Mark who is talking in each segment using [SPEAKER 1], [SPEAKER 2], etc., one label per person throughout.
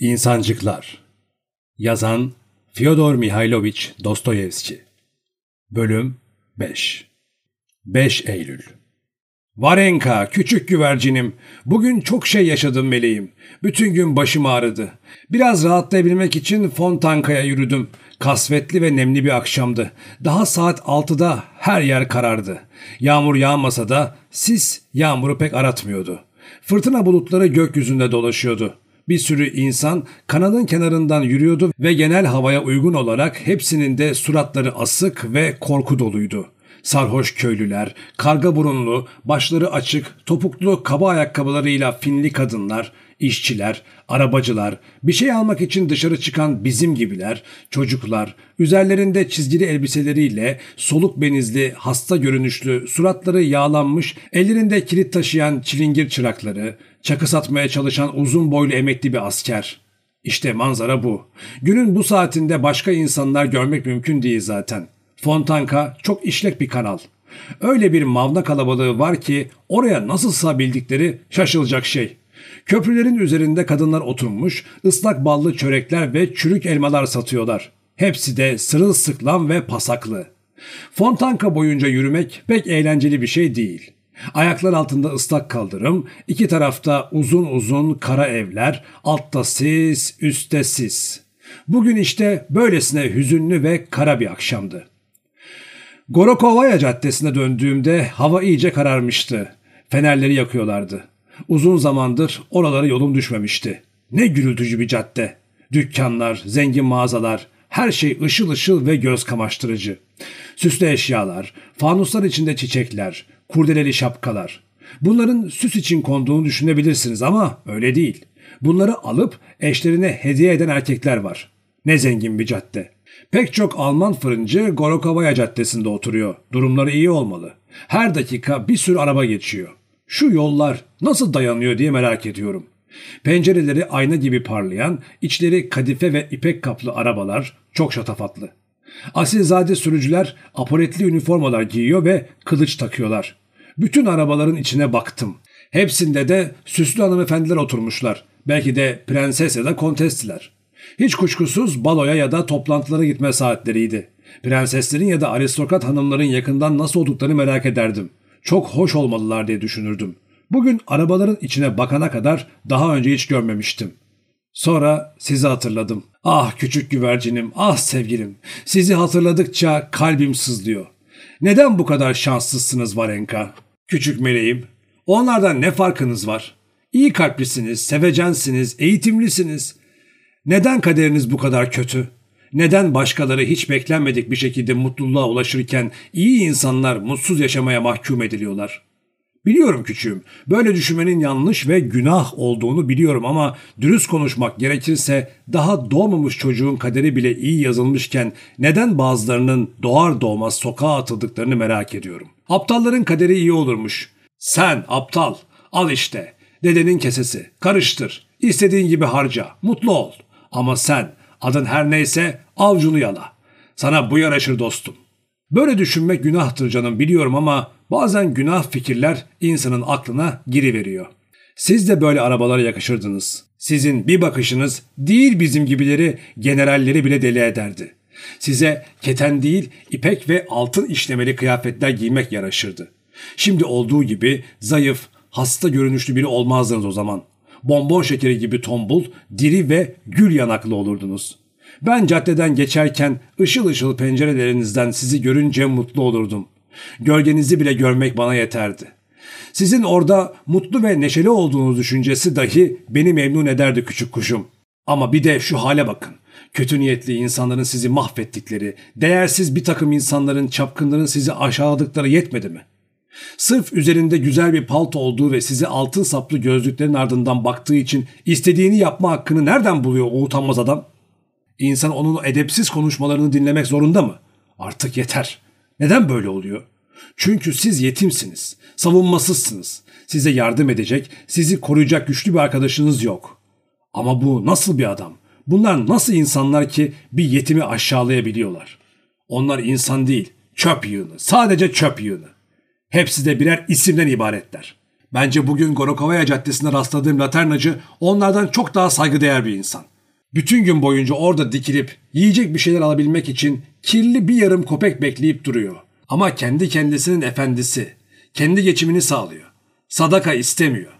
[SPEAKER 1] İnsancıklar Yazan Fyodor Mihailovich Dostoyevski Bölüm 5 5 Eylül Varenka, küçük güvercinim. Bugün çok şey yaşadım meleğim. Bütün gün başım ağrıdı. Biraz rahatlayabilmek için Fontanka'ya yürüdüm. Kasvetli ve nemli bir akşamdı. Daha saat 6'da her yer karardı. Yağmur yağmasa da sis yağmuru pek aratmıyordu. Fırtına bulutları gökyüzünde dolaşıyordu. Bir sürü insan kanalın kenarından yürüyordu ve genel havaya uygun olarak hepsinin de suratları asık ve korku doluydu. Sarhoş köylüler, karga burunlu, başları açık, topuklu kaba ayakkabılarıyla finli kadınlar, işçiler, arabacılar, bir şey almak için dışarı çıkan bizim gibiler, çocuklar, üzerlerinde çizgili elbiseleriyle soluk benizli, hasta görünüşlü, suratları yağlanmış, ellerinde kilit taşıyan çilingir çırakları, çakı satmaya çalışan uzun boylu emekli bir asker. İşte manzara bu. Günün bu saatinde başka insanlar görmek mümkün değil zaten. Fontanka çok işlek bir kanal. Öyle bir mavna kalabalığı var ki oraya nasıl sığabildikleri şaşılacak şey. Köprülerin üzerinde kadınlar oturmuş, ıslak ballı çörekler ve çürük elmalar satıyorlar. Hepsi de sırılsıklam ve pasaklı. Fontanka boyunca yürümek pek eğlenceli bir şey değil. Ayaklar altında ıslak kaldırım, iki tarafta uzun uzun kara evler, altta sis, üstte sis. Bugün işte böylesine hüzünlü ve kara bir akşamdı. Gorokovaya Caddesi'ne döndüğümde hava iyice kararmıştı. Fenerleri yakıyorlardı. Uzun zamandır oralara yolum düşmemişti. Ne gürültücü bir cadde. Dükkanlar, zengin mağazalar, her şey ışıl ışıl ve göz kamaştırıcı. Süslü eşyalar, fanuslar içinde çiçekler, kurdeleli şapkalar. Bunların süs için konduğunu düşünebilirsiniz ama öyle değil. Bunları alıp eşlerine hediye eden erkekler var. Ne zengin bir cadde. Pek çok Alman fırıncı Gorokovaya Caddesi'nde oturuyor. Durumları iyi olmalı. Her dakika bir sürü araba geçiyor. Şu yollar nasıl dayanıyor diye merak ediyorum. Pencereleri ayna gibi parlayan, içleri kadife ve ipek kaplı arabalar çok şatafatlı. Asilzade sürücüler apoletli üniformalar giyiyor ve kılıç takıyorlar. Bütün arabaların içine baktım. Hepsinde de süslü hanımefendiler oturmuşlar. Belki de prenses ya da kontestiler. Hiç kuşkusuz baloya ya da toplantılara gitme saatleriydi. Prenseslerin ya da aristokrat hanımların yakından nasıl olduklarını merak ederdim. Çok hoş olmalılar diye düşünürdüm. Bugün arabaların içine bakana kadar daha önce hiç görmemiştim. Sonra sizi hatırladım. Ah küçük güvercinim, ah sevgilim. Sizi hatırladıkça kalbim sızlıyor. Neden bu kadar şanssızsınız Varenka? Küçük meleğim. Onlardan ne farkınız var? İyi kalplisiniz, sevecensiniz, eğitimlisiniz. Neden kaderiniz bu kadar kötü? Neden başkaları hiç beklenmedik bir şekilde mutluluğa ulaşırken iyi insanlar mutsuz yaşamaya mahkum ediliyorlar? Biliyorum küçüğüm, böyle düşünmenin yanlış ve günah olduğunu biliyorum ama dürüst konuşmak gerekirse daha doğmamış çocuğun kaderi bile iyi yazılmışken neden bazılarının doğar doğmaz sokağa atıldıklarını merak ediyorum. Aptalların kaderi iyi olurmuş. Sen aptal, al işte, dedenin kesesi, karıştır, istediğin gibi harca, mutlu ol. Ama sen adın her neyse avcunu yala. Sana bu yaraşır dostum. Böyle düşünmek günahtır canım biliyorum ama bazen günah fikirler insanın aklına giriveriyor. Siz de böyle arabalara yakışırdınız. Sizin bir bakışınız değil bizim gibileri generalleri bile deli ederdi. Size keten değil ipek ve altın işlemeli kıyafetler giymek yaraşırdı. Şimdi olduğu gibi zayıf, hasta görünüşlü biri olmazdınız o zaman bonbon şekeri gibi tombul, diri ve gül yanaklı olurdunuz. Ben caddeden geçerken ışıl ışıl pencerelerinizden sizi görünce mutlu olurdum. Gölgenizi bile görmek bana yeterdi. Sizin orada mutlu ve neşeli olduğunuz düşüncesi dahi beni memnun ederdi küçük kuşum. Ama bir de şu hale bakın. Kötü niyetli insanların sizi mahvettikleri, değersiz bir takım insanların çapkınların sizi aşağıladıkları yetmedi mi? Sırf üzerinde güzel bir palto olduğu ve size altın saplı gözlüklerin ardından baktığı için istediğini yapma hakkını nereden buluyor o utanmaz adam? İnsan onun edepsiz konuşmalarını dinlemek zorunda mı? Artık yeter. Neden böyle oluyor? Çünkü siz yetimsiniz, savunmasızsınız. Size yardım edecek, sizi koruyacak güçlü bir arkadaşınız yok. Ama bu nasıl bir adam? Bunlar nasıl insanlar ki bir yetimi aşağılayabiliyorlar? Onlar insan değil, çöp yığını, sadece çöp yığını. Hepsi de birer isimden ibaretler. Bence bugün Gorokovaya Caddesi'nde rastladığım laternacı onlardan çok daha saygıdeğer bir insan. Bütün gün boyunca orada dikilip yiyecek bir şeyler alabilmek için kirli bir yarım kopek bekleyip duruyor. Ama kendi kendisinin efendisi. Kendi geçimini sağlıyor. Sadaka istemiyor.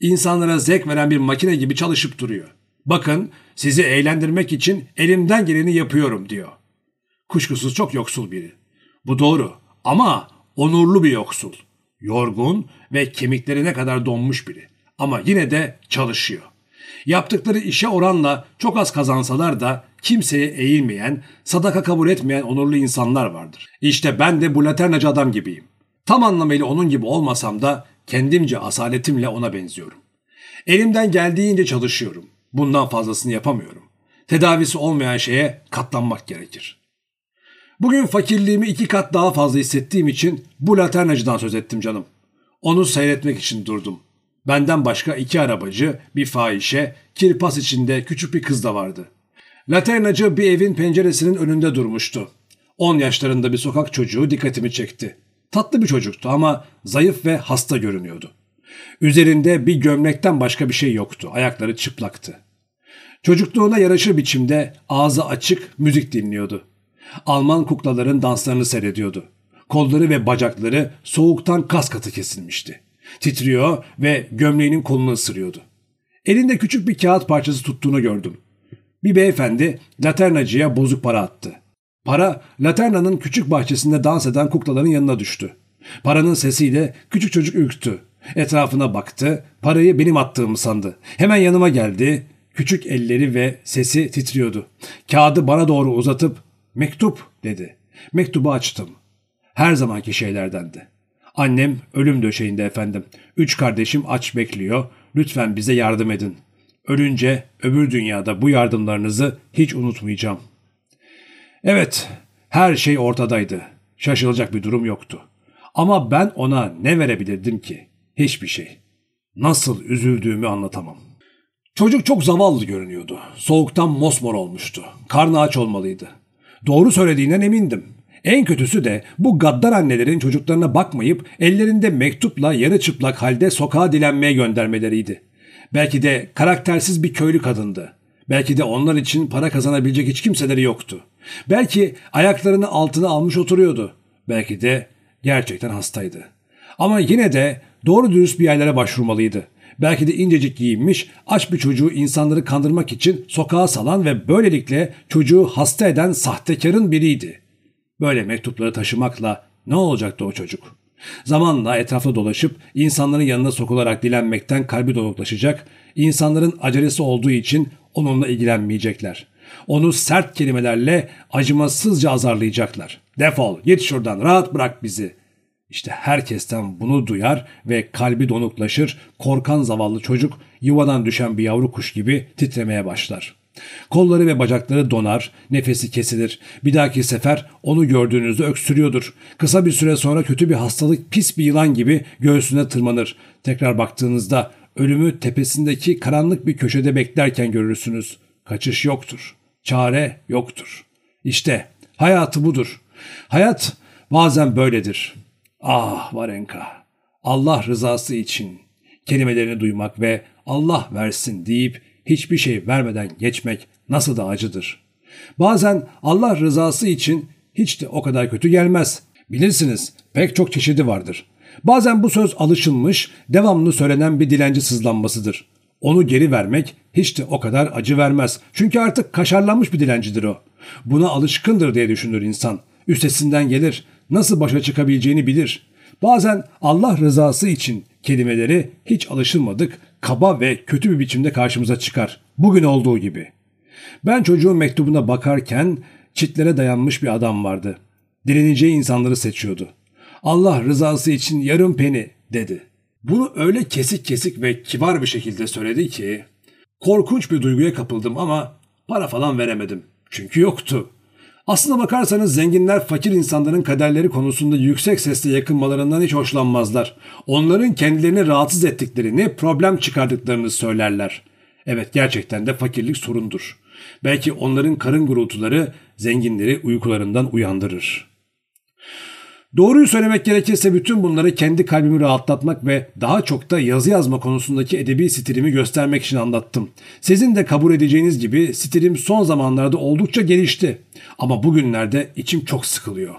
[SPEAKER 1] İnsanlara zevk veren bir makine gibi çalışıp duruyor. Bakın sizi eğlendirmek için elimden geleni yapıyorum diyor. Kuşkusuz çok yoksul biri. Bu doğru ama onurlu bir yoksul. Yorgun ve kemikleri kadar donmuş biri. Ama yine de çalışıyor. Yaptıkları işe oranla çok az kazansalar da kimseye eğilmeyen, sadaka kabul etmeyen onurlu insanlar vardır. İşte ben de bu laternacı adam gibiyim. Tam anlamıyla onun gibi olmasam da kendimce asaletimle ona benziyorum. Elimden geldiğince çalışıyorum. Bundan fazlasını yapamıyorum. Tedavisi olmayan şeye katlanmak gerekir. Bugün fakirliğimi iki kat daha fazla hissettiğim için bu laternacıdan söz ettim canım. Onu seyretmek için durdum. Benden başka iki arabacı, bir fahişe, kirpas içinde küçük bir kız da vardı. Laternacı bir evin penceresinin önünde durmuştu. On yaşlarında bir sokak çocuğu dikkatimi çekti. Tatlı bir çocuktu ama zayıf ve hasta görünüyordu. Üzerinde bir gömlekten başka bir şey yoktu. Ayakları çıplaktı. Çocukluğuna yaraşır biçimde ağzı açık müzik dinliyordu. Alman kuklaların danslarını seyrediyordu. Kolları ve bacakları soğuktan kas katı kesilmişti. Titriyor ve gömleğinin kolunu ısırıyordu. Elinde küçük bir kağıt parçası tuttuğunu gördüm. Bir beyefendi laternacıya bozuk para attı. Para laternanın küçük bahçesinde dans eden kuklaların yanına düştü. Paranın sesiyle küçük çocuk ürktü. Etrafına baktı, parayı benim attığımı sandı. Hemen yanıma geldi, küçük elleri ve sesi titriyordu. Kağıdı bana doğru uzatıp mektup dedi. Mektubu açtım. Her zamanki şeylerdendi. Annem ölüm döşeğinde efendim. Üç kardeşim aç bekliyor. Lütfen bize yardım edin. Ölünce öbür dünyada bu yardımlarınızı hiç unutmayacağım. Evet, her şey ortadaydı. Şaşılacak bir durum yoktu. Ama ben ona ne verebilirdim ki? Hiçbir şey. Nasıl üzüldüğümü anlatamam. Çocuk çok zavallı görünüyordu. Soğuktan mosmor olmuştu. Karnı aç olmalıydı. Doğru söylediğinden emindim. En kötüsü de bu gaddar annelerin çocuklarına bakmayıp ellerinde mektupla yarı çıplak halde sokağa dilenmeye göndermeleriydi. Belki de karaktersiz bir köylü kadındı. Belki de onlar için para kazanabilecek hiç kimseleri yoktu. Belki ayaklarını altına almış oturuyordu. Belki de gerçekten hastaydı. Ama yine de doğru dürüst bir yerlere başvurmalıydı. Belki de incecik giyinmiş, aç bir çocuğu insanları kandırmak için sokağa salan ve böylelikle çocuğu hasta eden sahtekarın biriydi. Böyle mektupları taşımakla ne olacaktı o çocuk? Zamanla etrafta dolaşıp insanların yanına sokularak dilenmekten kalbi donuklaşacak, insanların acelesi olduğu için onunla ilgilenmeyecekler. Onu sert kelimelerle acımasızca azarlayacaklar. Defol, git şuradan, rahat bırak bizi. İşte herkesten bunu duyar ve kalbi donuklaşır, korkan zavallı çocuk yuvadan düşen bir yavru kuş gibi titremeye başlar. Kolları ve bacakları donar, nefesi kesilir. Bir dahaki sefer onu gördüğünüzde öksürüyordur. Kısa bir süre sonra kötü bir hastalık pis bir yılan gibi göğsüne tırmanır. Tekrar baktığınızda ölümü tepesindeki karanlık bir köşede beklerken görürsünüz. Kaçış yoktur. Çare yoktur. İşte hayatı budur. Hayat bazen böyledir. Ah Varenka, Allah rızası için kelimelerini duymak ve Allah versin deyip hiçbir şey vermeden geçmek nasıl da acıdır. Bazen Allah rızası için hiç de o kadar kötü gelmez. Bilirsiniz pek çok çeşidi vardır. Bazen bu söz alışılmış, devamlı söylenen bir dilenci sızlanmasıdır. Onu geri vermek hiç de o kadar acı vermez. Çünkü artık kaşarlanmış bir dilencidir o. Buna alışkındır diye düşünür insan. Üstesinden gelir. Nasıl başa çıkabileceğini bilir. Bazen Allah rızası için kelimeleri hiç alışılmadık, kaba ve kötü bir biçimde karşımıza çıkar. Bugün olduğu gibi. Ben çocuğun mektubuna bakarken çitlere dayanmış bir adam vardı. Direneceği insanları seçiyordu. Allah rızası için yarım peni dedi. Bunu öyle kesik kesik ve kibar bir şekilde söyledi ki korkunç bir duyguya kapıldım ama para falan veremedim. Çünkü yoktu. Aslına bakarsanız zenginler fakir insanların kaderleri konusunda yüksek sesle yakınmalarından hiç hoşlanmazlar. Onların kendilerini rahatsız ettiklerini, problem çıkardıklarını söylerler. Evet gerçekten de fakirlik sorundur. Belki onların karın gurultuları zenginleri uykularından uyandırır. Doğruyu söylemek gerekirse bütün bunları kendi kalbimi rahatlatmak ve daha çok da yazı yazma konusundaki edebi stilimi göstermek için anlattım. Sizin de kabul edeceğiniz gibi stilim son zamanlarda oldukça gelişti. Ama bugünlerde içim çok sıkılıyor.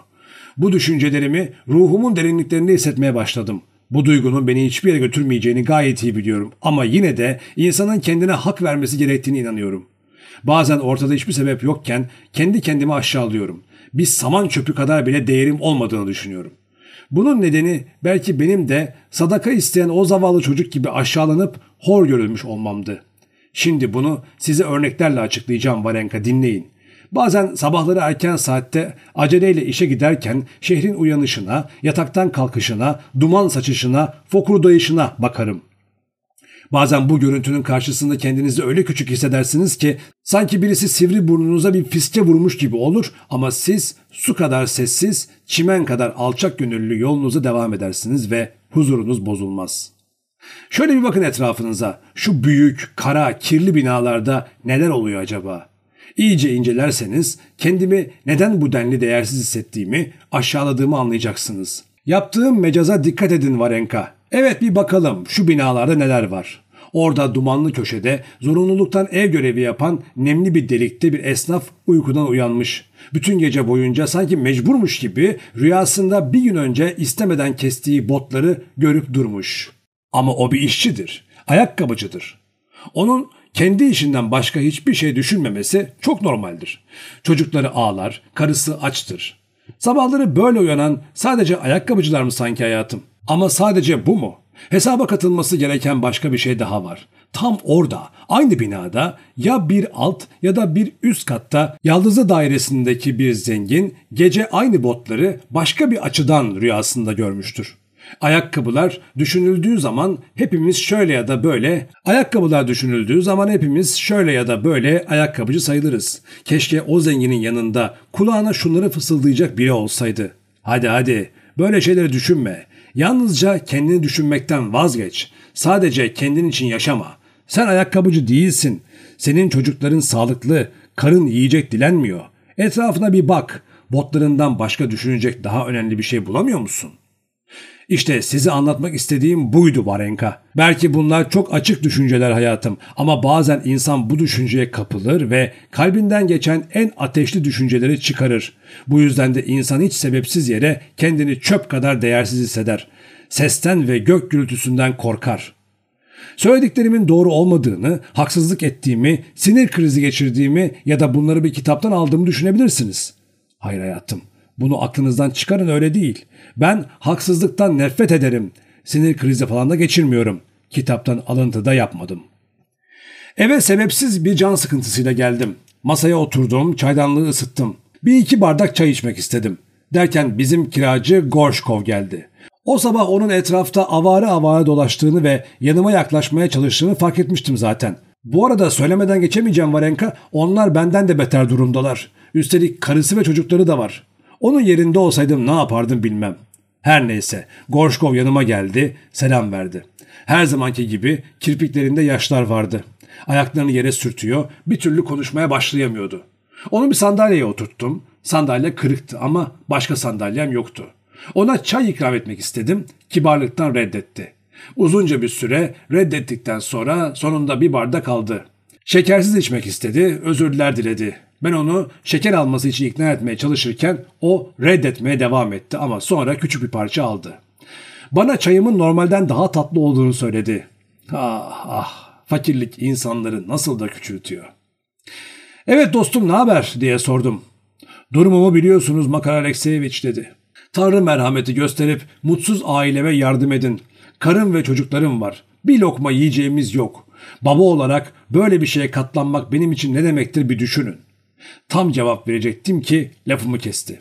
[SPEAKER 1] Bu düşüncelerimi ruhumun derinliklerinde hissetmeye başladım. Bu duygunun beni hiçbir yere götürmeyeceğini gayet iyi biliyorum. Ama yine de insanın kendine hak vermesi gerektiğini inanıyorum. Bazen ortada hiçbir sebep yokken kendi kendimi aşağılıyorum. Bir saman çöpü kadar bile değerim olmadığını düşünüyorum. Bunun nedeni belki benim de sadaka isteyen o zavallı çocuk gibi aşağılanıp hor görülmüş olmamdı. Şimdi bunu size örneklerle açıklayacağım Varenka dinleyin. Bazen sabahları erken saatte aceleyle işe giderken şehrin uyanışına, yataktan kalkışına, duman saçışına, fokurdayışına bakarım. Bazen bu görüntünün karşısında kendinizi öyle küçük hissedersiniz ki sanki birisi sivri burnunuza bir fiske vurmuş gibi olur ama siz su kadar sessiz, çimen kadar alçak gönüllü yolunuza devam edersiniz ve huzurunuz bozulmaz. Şöyle bir bakın etrafınıza. Şu büyük, kara, kirli binalarda neler oluyor acaba? İyice incelerseniz kendimi neden bu denli değersiz hissettiğimi, aşağıladığımı anlayacaksınız. Yaptığım mecaza dikkat edin Varenka. Evet bir bakalım şu binalarda neler var. Orada dumanlı köşede zorunluluktan ev görevi yapan nemli bir delikte bir esnaf uykudan uyanmış. Bütün gece boyunca sanki mecburmuş gibi rüyasında bir gün önce istemeden kestiği botları görüp durmuş. Ama o bir işçidir, ayakkabıcıdır. Onun kendi işinden başka hiçbir şey düşünmemesi çok normaldir. Çocukları ağlar, karısı açtır. Sabahları böyle uyanan sadece ayakkabıcılar mı sanki hayatım? Ama sadece bu mu? Hesaba katılması gereken başka bir şey daha var. Tam orada, aynı binada ya bir alt ya da bir üst katta Yaldızı dairesindeki bir zengin gece aynı botları başka bir açıdan rüyasında görmüştür. Ayakkabılar düşünüldüğü zaman hepimiz şöyle ya da böyle, ayakkabılar düşünüldüğü zaman hepimiz şöyle ya da böyle ayakkabıcı sayılırız. Keşke o zenginin yanında kulağına şunları fısıldayacak biri olsaydı. Hadi hadi böyle şeyleri düşünme. Yalnızca kendini düşünmekten vazgeç. Sadece kendin için yaşama. Sen ayakkabıcı değilsin. Senin çocukların sağlıklı, karın yiyecek dilenmiyor. Etrafına bir bak. Botlarından başka düşünecek daha önemli bir şey bulamıyor musun? İşte size anlatmak istediğim buydu Varenka. Belki bunlar çok açık düşünceler hayatım ama bazen insan bu düşünceye kapılır ve kalbinden geçen en ateşli düşünceleri çıkarır. Bu yüzden de insan hiç sebepsiz yere kendini çöp kadar değersiz hisseder. Sesten ve gök gürültüsünden korkar. Söylediklerimin doğru olmadığını, haksızlık ettiğimi, sinir krizi geçirdiğimi ya da bunları bir kitaptan aldığımı düşünebilirsiniz. Hayır hayatım. Bunu aklınızdan çıkarın öyle değil. Ben haksızlıktan nefret ederim. Sinir krizi falan da geçirmiyorum. Kitaptan alıntı da yapmadım. Eve sebepsiz bir can sıkıntısıyla geldim. Masaya oturdum, çaydanlığı ısıttım. Bir iki bardak çay içmek istedim. Derken bizim kiracı Gorşkov geldi. O sabah onun etrafta avare avare dolaştığını ve yanıma yaklaşmaya çalıştığını fark etmiştim zaten. Bu arada söylemeden geçemeyeceğim Varenka, onlar benden de beter durumdalar. Üstelik karısı ve çocukları da var. Onun yerinde olsaydım ne yapardım bilmem. Her neyse Gorşkov yanıma geldi, selam verdi. Her zamanki gibi kirpiklerinde yaşlar vardı. Ayaklarını yere sürtüyor, bir türlü konuşmaya başlayamıyordu. Onu bir sandalyeye oturttum. Sandalye kırıktı ama başka sandalyem yoktu. Ona çay ikram etmek istedim, kibarlıktan reddetti. Uzunca bir süre reddettikten sonra sonunda bir bardak aldı. Şekersiz içmek istedi, özürler diledi. Ben onu şeker alması için ikna etmeye çalışırken o reddetmeye devam etti ama sonra küçük bir parça aldı. Bana çayımın normalden daha tatlı olduğunu söyledi. Ah ah fakirlik insanları nasıl da küçültüyor. Evet dostum ne haber diye sordum. Durumumu biliyorsunuz Makar Alekseyeviç dedi. Tanrı merhameti gösterip mutsuz aileme yardım edin. Karım ve çocuklarım var. Bir lokma yiyeceğimiz yok. Baba olarak böyle bir şeye katlanmak benim için ne demektir bir düşünün. Tam cevap verecektim ki lafımı kesti.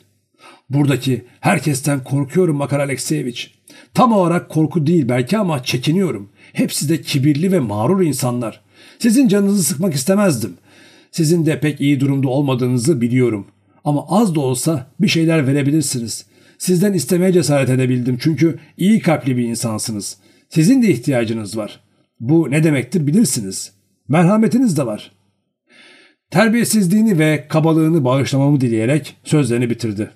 [SPEAKER 1] Buradaki herkesten korkuyorum Makar Alekseyeviç. Tam olarak korku değil belki ama çekiniyorum. Hepsi de kibirli ve mağrur insanlar. Sizin canınızı sıkmak istemezdim. Sizin de pek iyi durumda olmadığınızı biliyorum. Ama az da olsa bir şeyler verebilirsiniz. Sizden istemeye cesaret edebildim çünkü iyi kalpli bir insansınız. Sizin de ihtiyacınız var. Bu ne demektir bilirsiniz. Merhametiniz de var. Terbiyesizliğini ve kabalığını bağışlamamı dileyerek sözlerini bitirdi.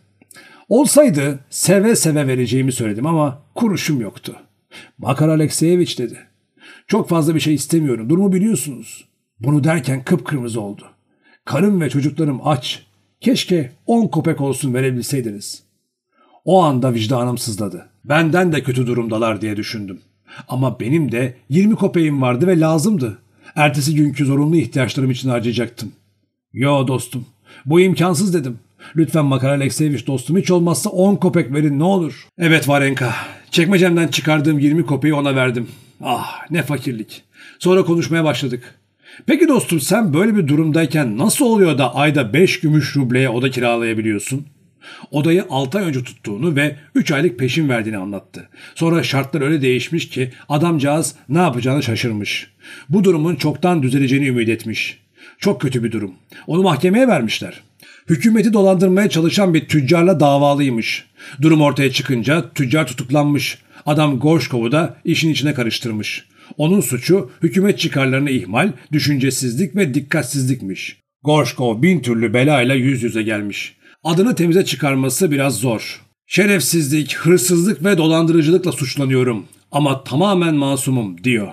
[SPEAKER 1] Olsaydı seve seve vereceğimi söyledim ama kuruşum yoktu. Makar Alekseyeviç dedi. Çok fazla bir şey istemiyorum. Durumu biliyorsunuz. Bunu derken kıpkırmızı oldu. Karım ve çocuklarım aç. Keşke on kopek olsun verebilseydiniz. O anda vicdanım sızladı. Benden de kötü durumdalar diye düşündüm. Ama benim de 20 kopeğim vardı ve lazımdı. Ertesi günkü zorunlu ihtiyaçlarım için harcayacaktım. Yo dostum, bu imkansız dedim. Lütfen Makar Alekseyeviç dostum hiç olmazsa 10 kopek verin ne olur. Evet Varenka, çekmecemden çıkardığım 20 kopeyi ona verdim. Ah ne fakirlik. Sonra konuşmaya başladık. Peki dostum sen böyle bir durumdayken nasıl oluyor da ayda 5 gümüş rubleye oda kiralayabiliyorsun? Odayı 6 ay önce tuttuğunu ve 3 aylık peşin verdiğini anlattı. Sonra şartlar öyle değişmiş ki adamcağız ne yapacağını şaşırmış. Bu durumun çoktan düzeleceğini ümit etmiş. Çok kötü bir durum. Onu mahkemeye vermişler. Hükümeti dolandırmaya çalışan bir tüccarla davalıymış. Durum ortaya çıkınca tüccar tutuklanmış. Adam Gorşkov'u da işin içine karıştırmış. Onun suçu hükümet çıkarlarını ihmal, düşüncesizlik ve dikkatsizlikmiş. Gorşkov bin türlü belayla yüz yüze gelmiş. Adını temize çıkarması biraz zor. Şerefsizlik, hırsızlık ve dolandırıcılıkla suçlanıyorum ama tamamen masumum diyor.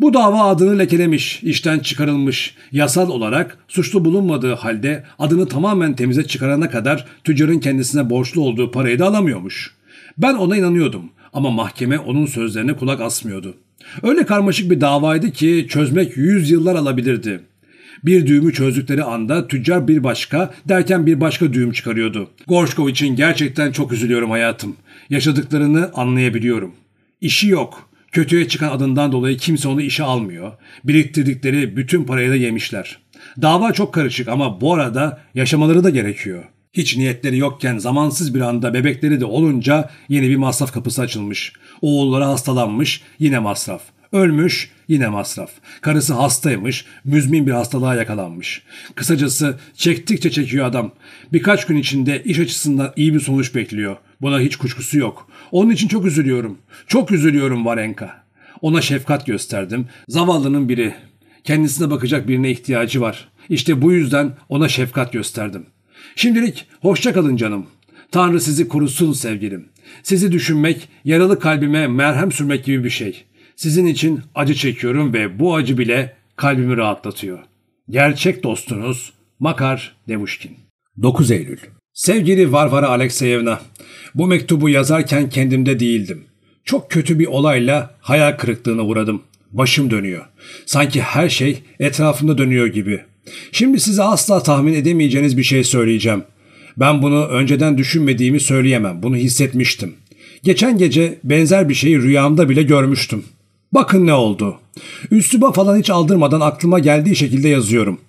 [SPEAKER 1] Bu dava adını lekelemiş, işten çıkarılmış. Yasal olarak suçlu bulunmadığı halde adını tamamen temize çıkarana kadar tüccarın kendisine borçlu olduğu parayı da alamıyormuş. Ben ona inanıyordum ama mahkeme onun sözlerine kulak asmıyordu. Öyle karmaşık bir davaydı ki çözmek yüz yıllar alabilirdi. Bir düğümü çözdükleri anda tüccar bir başka derken bir başka düğüm çıkarıyordu. Gorşkov için gerçekten çok üzülüyorum hayatım. Yaşadıklarını anlayabiliyorum. İşi yok. Kötüye çıkan adından dolayı kimse onu işe almıyor. Biriktirdikleri bütün parayı da yemişler. Dava çok karışık ama bu arada yaşamaları da gerekiyor. Hiç niyetleri yokken zamansız bir anda bebekleri de olunca yeni bir masraf kapısı açılmış. Oğulları hastalanmış yine masraf. Ölmüş yine masraf. Karısı hastaymış, müzmin bir hastalığa yakalanmış. Kısacası çektikçe çekiyor adam. Birkaç gün içinde iş açısından iyi bir sonuç bekliyor. Buna hiç kuşkusu yok. Onun için çok üzülüyorum. Çok üzülüyorum Varenka. Ona şefkat gösterdim. Zavallının biri. Kendisine bakacak birine ihtiyacı var. İşte bu yüzden ona şefkat gösterdim. Şimdilik hoşça kalın canım. Tanrı sizi korusun sevgilim. Sizi düşünmek, yaralı kalbime merhem sürmek gibi bir şey. Sizin için acı çekiyorum ve bu acı bile kalbimi rahatlatıyor. Gerçek dostunuz Makar Devuşkin 9 Eylül Sevgili Varvara Alekseyevna, bu mektubu yazarken kendimde değildim. Çok kötü bir olayla hayal kırıklığına uğradım. Başım dönüyor. Sanki her şey etrafımda dönüyor gibi. Şimdi size asla tahmin edemeyeceğiniz bir şey söyleyeceğim. Ben bunu önceden düşünmediğimi söyleyemem. Bunu hissetmiştim. Geçen gece benzer bir şeyi rüyamda bile görmüştüm. Bakın ne oldu. Üsluba falan hiç aldırmadan aklıma geldiği şekilde yazıyorum.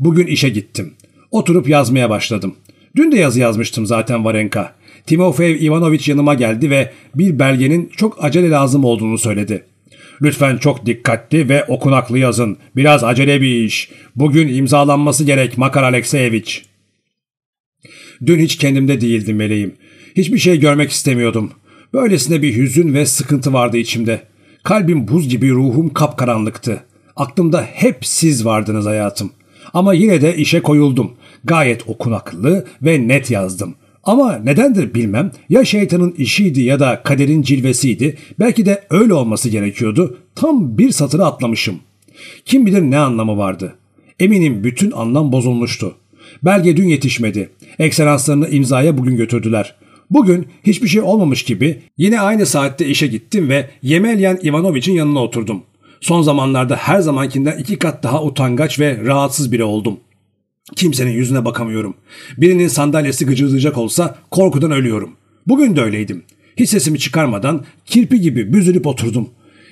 [SPEAKER 1] Bugün işe gittim. Oturup yazmaya başladım. Dün de yazı yazmıştım zaten Varenka. Timofeev Ivanoviç yanıma geldi ve bir belgenin çok acele lazım olduğunu söyledi. Lütfen çok dikkatli ve okunaklı yazın. Biraz acele bir iş. Bugün imzalanması gerek Makar Alekseyeviç. Dün hiç kendimde değildim meleğim. Hiçbir şey görmek istemiyordum. Böylesine bir hüzün ve sıkıntı vardı içimde. Kalbim buz gibi ruhum kapkaranlıktı. Aklımda hep siz vardınız hayatım. Ama yine de işe koyuldum. Gayet okunaklı ve net yazdım. Ama nedendir bilmem ya şeytanın işiydi ya da kaderin cilvesiydi belki de öyle olması gerekiyordu tam bir satırı atlamışım. Kim bilir ne anlamı vardı. Eminim bütün anlam bozulmuştu. Belge dün yetişmedi. Ekselanslarını imzaya bugün götürdüler. Bugün hiçbir şey olmamış gibi yine aynı saatte işe gittim ve Yemelyan Ivanoviç'in yanına oturdum. Son zamanlarda her zamankinden iki kat daha utangaç ve rahatsız biri oldum. Kimsenin yüzüne bakamıyorum. Birinin sandalyesi gıcırdayacak olsa korkudan ölüyorum. Bugün de öyleydim. Hiç sesimi çıkarmadan kirpi gibi büzülüp oturdum.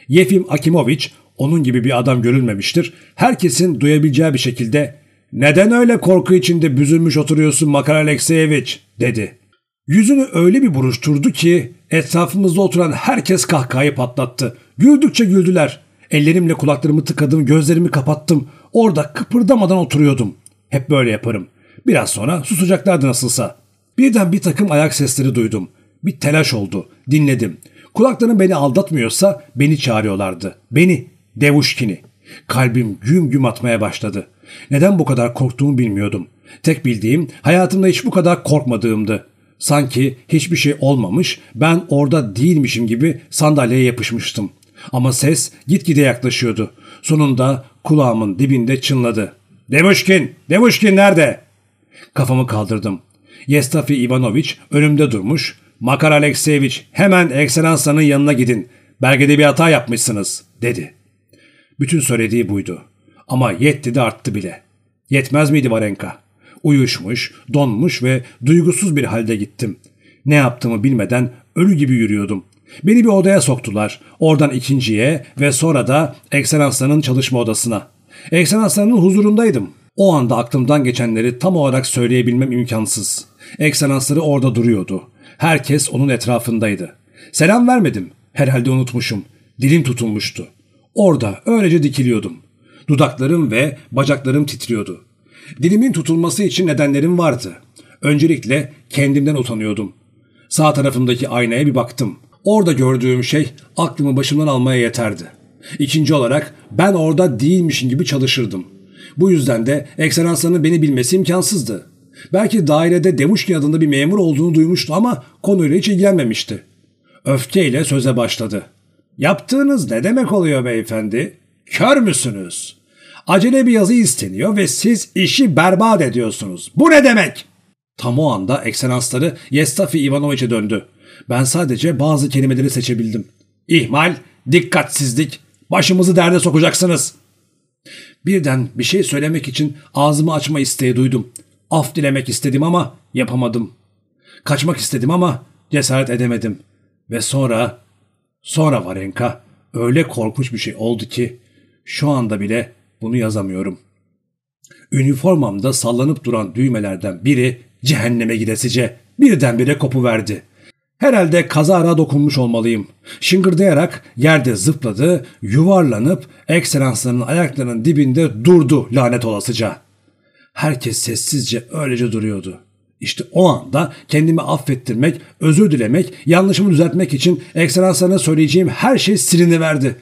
[SPEAKER 1] Yefim Akimoviç onun gibi bir adam görülmemiştir. Herkesin duyabileceği bir şekilde ''Neden öyle korku içinde büzülmüş oturuyorsun Makar Alekseyeviç?'' dedi. Yüzünü öyle bir buruşturdu ki etrafımızda oturan herkes kahkahayı patlattı. Güldükçe güldüler. Ellerimle kulaklarımı tıkadım, gözlerimi kapattım. Orada kıpırdamadan oturuyordum. Hep böyle yaparım. Biraz sonra susacaklardı nasılsa. Birden bir takım ayak sesleri duydum. Bir telaş oldu. Dinledim. Kulaklarım beni aldatmıyorsa beni çağırıyorlardı. Beni, Devuşkin'i. Kalbim güm güm atmaya başladı. Neden bu kadar korktuğumu bilmiyordum. Tek bildiğim hayatımda hiç bu kadar korkmadığımdı. Sanki hiçbir şey olmamış, ben orada değilmişim gibi sandalyeye yapışmıştım. Ama ses gitgide yaklaşıyordu. Sonunda kulağımın dibinde çınladı. Devuşkin, Devuşkin nerede? Kafamı kaldırdım. Yestafi Ivanoviç önümde durmuş. Makar Alekseyeviç hemen ekselanslarının yanına gidin. Belgede bir hata yapmışsınız dedi. Bütün söylediği buydu. Ama yetti de arttı bile. Yetmez miydi Varenka? Uyuşmuş, donmuş ve duygusuz bir halde gittim. Ne yaptığımı bilmeden ölü gibi yürüyordum. Beni bir odaya soktular. Oradan ikinciye ve sonra da ekselanslarının çalışma odasına. Ekselanslarının huzurundaydım. O anda aklımdan geçenleri tam olarak söyleyebilmem imkansız. Ekselansları orada duruyordu. Herkes onun etrafındaydı. Selam vermedim. Herhalde unutmuşum. Dilim tutulmuştu. Orada öylece dikiliyordum. Dudaklarım ve bacaklarım titriyordu. Dilimin tutulması için nedenlerim vardı. Öncelikle kendimden utanıyordum. Sağ tarafımdaki aynaya bir baktım. Orada gördüğüm şey aklımı başımdan almaya yeterdi. İkinci olarak ben orada değilmişim gibi çalışırdım. Bu yüzden de ekselanslarının beni bilmesi imkansızdı. Belki dairede Demuşkin adında bir memur olduğunu duymuştu ama konuyla hiç ilgilenmemişti. Öfkeyle söze başladı. Yaptığınız ne demek oluyor beyefendi? Kör müsünüz? Acele bir yazı isteniyor ve siz işi berbat ediyorsunuz. Bu ne demek? Tam o anda ekselansları Yestafi Ivanoviç'e döndü. Ben sadece bazı kelimeleri seçebildim. İhmal, dikkatsizlik, başımızı derde sokacaksınız. Birden bir şey söylemek için ağzımı açma isteği duydum. Af dilemek istedim ama yapamadım. Kaçmak istedim ama cesaret edemedim. Ve sonra, sonra Varenka öyle korkunç bir şey oldu ki şu anda bile bunu yazamıyorum. Üniformamda sallanıp duran düğmelerden biri cehenneme gidesice birdenbire kopuverdi. Herhalde kazara dokunmuş olmalıyım. Şıngırdayarak yerde zıpladı, yuvarlanıp ekselanslarının ayaklarının dibinde durdu lanet olasıca. Herkes sessizce öylece duruyordu. İşte o anda kendimi affettirmek, özür dilemek, yanlışımı düzeltmek için ekselanslarına söyleyeceğim her şey siliniverdi.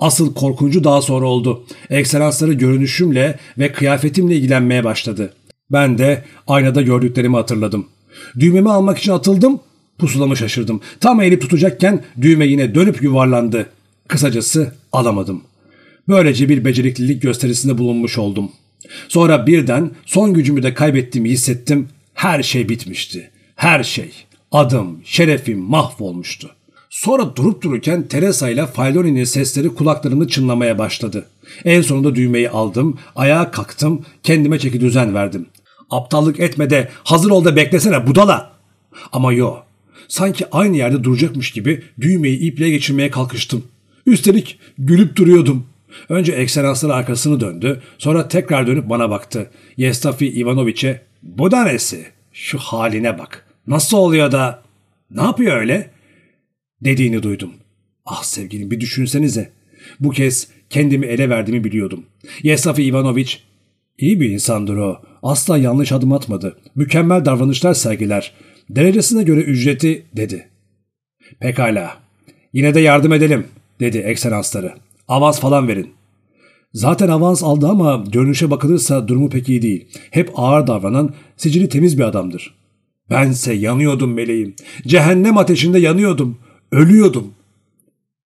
[SPEAKER 1] Asıl korkuncu daha sonra oldu. Ekselansları görünüşümle ve kıyafetimle ilgilenmeye başladı. Ben de aynada gördüklerimi hatırladım. Düğmemi almak için atıldım, pusulamı şaşırdım. Tam eğilip tutacakken düğme yine dönüp yuvarlandı. Kısacası alamadım. Böylece bir beceriklilik gösterisinde bulunmuş oldum. Sonra birden son gücümü de kaybettiğimi hissettim. Her şey bitmişti. Her şey. Adım, şerefim mahvolmuştu. Sonra durup dururken Teresa ile Failoni'nin sesleri kulaklarımı çınlamaya başladı. En sonunda düğmeyi aldım, ayağa kalktım, kendime çeki düzen verdim. Aptallık etme de hazır ol da beklesene budala. Ama yo. Sanki aynı yerde duracakmış gibi düğmeyi iple geçirmeye kalkıştım. Üstelik gülüp duruyordum. Önce ekselanslar arkasını döndü, sonra tekrar dönüp bana baktı. Yestafi Ivanoviç'e, bu da nesi? Şu haline bak. Nasıl oluyor da? Ne yapıyor öyle? Dediğini duydum. Ah sevgilim bir düşünsenize. Bu kez kendimi ele verdiğimi biliyordum. Yestafi Ivanoviç, iyi bir insandır o. Asla yanlış adım atmadı. Mükemmel davranışlar sergiler. Derecesine göre ücreti dedi. Pekala. Yine de yardım edelim dedi ekselansları. Avans falan verin. Zaten avans aldı ama görünüşe bakılırsa durumu pek iyi değil. Hep ağır davranan, sicili temiz bir adamdır. Bense yanıyordum meleğim. Cehennem ateşinde yanıyordum. Ölüyordum.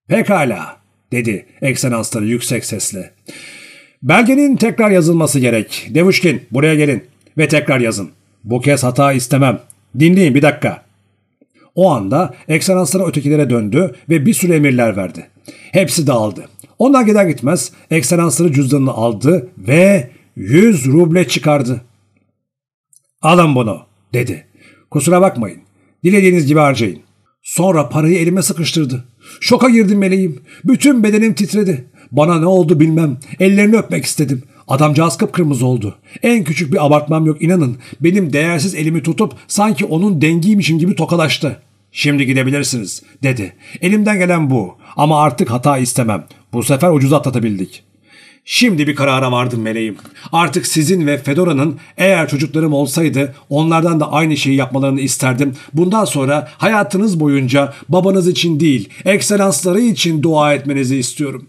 [SPEAKER 1] Pekala, dedi ekselansları yüksek sesle. Belgenin tekrar yazılması gerek. Devuşkin, buraya gelin ve tekrar yazın. Bu kez hata istemem. Dinleyin bir dakika. O anda ekselansları ötekilere döndü ve bir sürü emirler verdi. Hepsi dağıldı. Onlar gider gitmez ekselansları cüzdanını aldı ve 100 ruble çıkardı. Alın bunu dedi. Kusura bakmayın. Dilediğiniz gibi harcayın. Sonra parayı elime sıkıştırdı. Şoka girdim meleğim. Bütün bedenim titredi. Bana ne oldu bilmem. Ellerini öpmek istedim. Adamcağız kıpkırmızı oldu. En küçük bir abartmam yok inanın. Benim değersiz elimi tutup sanki onun dengiymişim gibi tokalaştı. Şimdi gidebilirsiniz dedi. Elimden gelen bu ama artık hata istemem. Bu sefer ucuz atlatabildik. Şimdi bir karara vardım meleğim. Artık sizin ve Fedora'nın eğer çocuklarım olsaydı onlardan da aynı şeyi yapmalarını isterdim. Bundan sonra hayatınız boyunca babanız için değil, ekselansları için dua etmenizi istiyorum.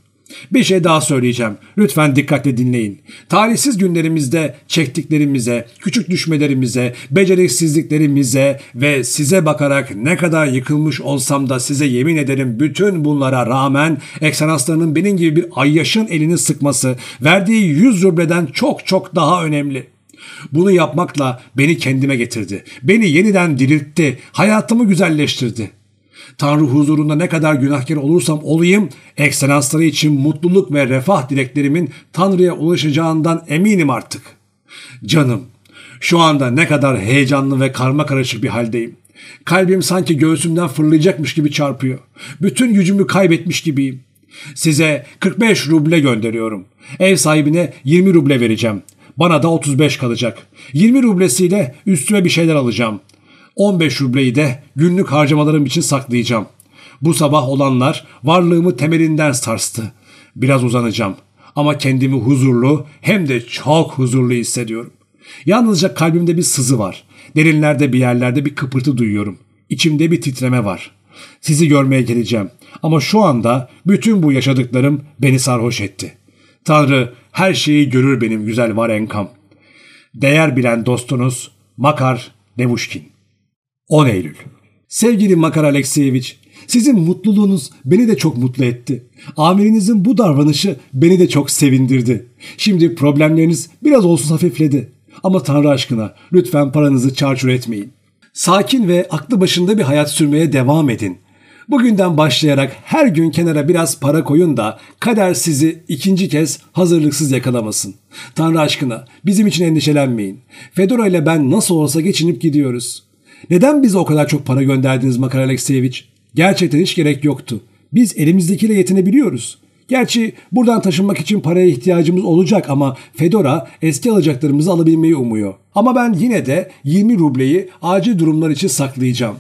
[SPEAKER 1] Bir şey daha söyleyeceğim. Lütfen dikkatle dinleyin. Talihsiz günlerimizde çektiklerimize, küçük düşmelerimize, beceriksizliklerimize ve size bakarak ne kadar yıkılmış olsam da size yemin ederim bütün bunlara rağmen ekselanslarının benim gibi bir ayyaşın elini sıkması verdiği 100 rubleden çok çok daha önemli. Bunu yapmakla beni kendime getirdi. Beni yeniden diriltti. Hayatımı güzelleştirdi. Tanrı huzurunda ne kadar günahkar olursam olayım, ekselansları için mutluluk ve refah dileklerimin Tanrı'ya ulaşacağından eminim artık. Canım, şu anda ne kadar heyecanlı ve karma karışık bir haldeyim. Kalbim sanki göğsümden fırlayacakmış gibi çarpıyor. Bütün gücümü kaybetmiş gibiyim. Size 45 ruble gönderiyorum. Ev sahibine 20 ruble vereceğim. Bana da 35 kalacak. 20 rublesiyle üstüme bir şeyler alacağım. 15 rubleyi de günlük harcamalarım için saklayacağım. Bu sabah olanlar varlığımı temelinden sarstı. Biraz uzanacağım ama kendimi huzurlu hem de çok huzurlu hissediyorum. Yalnızca kalbimde bir sızı var. Derinlerde bir yerlerde bir kıpırtı duyuyorum. İçimde bir titreme var. Sizi görmeye geleceğim. Ama şu anda bütün bu yaşadıklarım beni sarhoş etti. Tanrı her şeyi görür benim güzel Varenkam. Değer bilen dostunuz Makar Nevuşkin. 10 Eylül Sevgili Makar Alekseyeviç, sizin mutluluğunuz beni de çok mutlu etti. Amirinizin bu davranışı beni de çok sevindirdi. Şimdi problemleriniz biraz olsun hafifledi. Ama Tanrı aşkına lütfen paranızı çarçur etmeyin. Sakin ve aklı başında bir hayat sürmeye devam edin. Bugünden başlayarak her gün kenara biraz para koyun da kader sizi ikinci kez hazırlıksız yakalamasın. Tanrı aşkına bizim için endişelenmeyin. Fedora ile ben nasıl olsa geçinip gidiyoruz. Neden bize o kadar çok para gönderdiniz Makar Alekseyeviç? Gerçekten hiç gerek yoktu. Biz elimizdekiyle yetinebiliyoruz. Gerçi buradan taşınmak için paraya ihtiyacımız olacak ama Fedora eski alacaklarımızı alabilmeyi umuyor. Ama ben yine de 20 rubleyi acil durumlar için saklayacağım.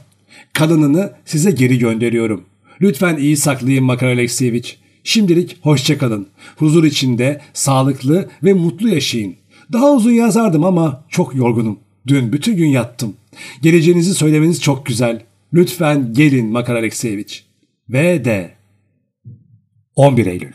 [SPEAKER 1] Kalanını size geri gönderiyorum. Lütfen iyi saklayın Makar Alekseyeviç. Şimdilik hoşçakalın. Huzur içinde, sağlıklı ve mutlu yaşayın. Daha uzun yazardım ama çok yorgunum. Dün bütün gün yattım. Geleceğinizi söylemeniz çok güzel. Lütfen gelin Makar Alekseyeviç. Ve de 11 Eylül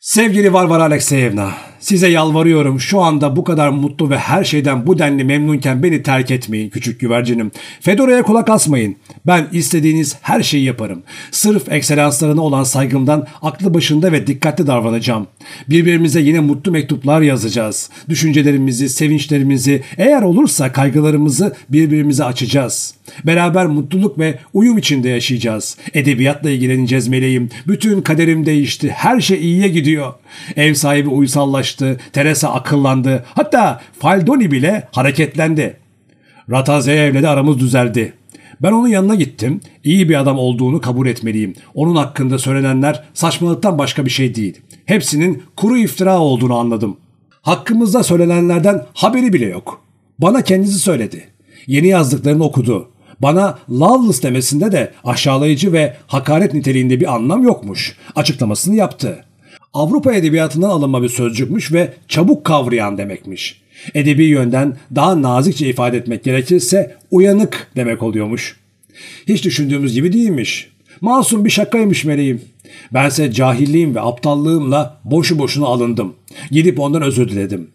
[SPEAKER 1] Sevgili Varvara Alekseyevna, size yalvarıyorum şu anda bu kadar mutlu ve her şeyden bu denli memnunken beni terk etmeyin küçük güvercinim. Fedora'ya kulak asmayın. Ben istediğiniz her şeyi yaparım. Sırf ekselanslarına olan saygımdan aklı başında ve dikkatli davranacağım. Birbirimize yine mutlu mektuplar yazacağız. Düşüncelerimizi, sevinçlerimizi, eğer olursa kaygılarımızı birbirimize açacağız. Beraber mutluluk ve uyum içinde yaşayacağız. Edebiyatla ilgileneceğiz meleğim. Bütün kaderim değişti. Her şey iyiye gidiyor. Ev sahibi uysallaştı. Teresa akıllandı. Hatta Faldoni bile hareketlendi. Ratazeyev'le de aramız düzeldi. Ben onun yanına gittim. İyi bir adam olduğunu kabul etmeliyim. Onun hakkında söylenenler saçmalıktan başka bir şey değil. Hepsinin kuru iftira olduğunu anladım. Hakkımızda söylenenlerden haberi bile yok. Bana kendisi söyledi. Yeni yazdıklarını okudu. Bana Loveless demesinde de aşağılayıcı ve hakaret niteliğinde bir anlam yokmuş. Açıklamasını yaptı. Avrupa edebiyatından alınma bir sözcükmüş ve çabuk kavrayan demekmiş. Edebi yönden daha nazikçe ifade etmek gerekirse uyanık demek oluyormuş. Hiç düşündüğümüz gibi değilmiş. Masum bir şakaymış meleğim. Bense cahilliğim ve aptallığımla boşu boşuna alındım. Gidip ondan özür diledim.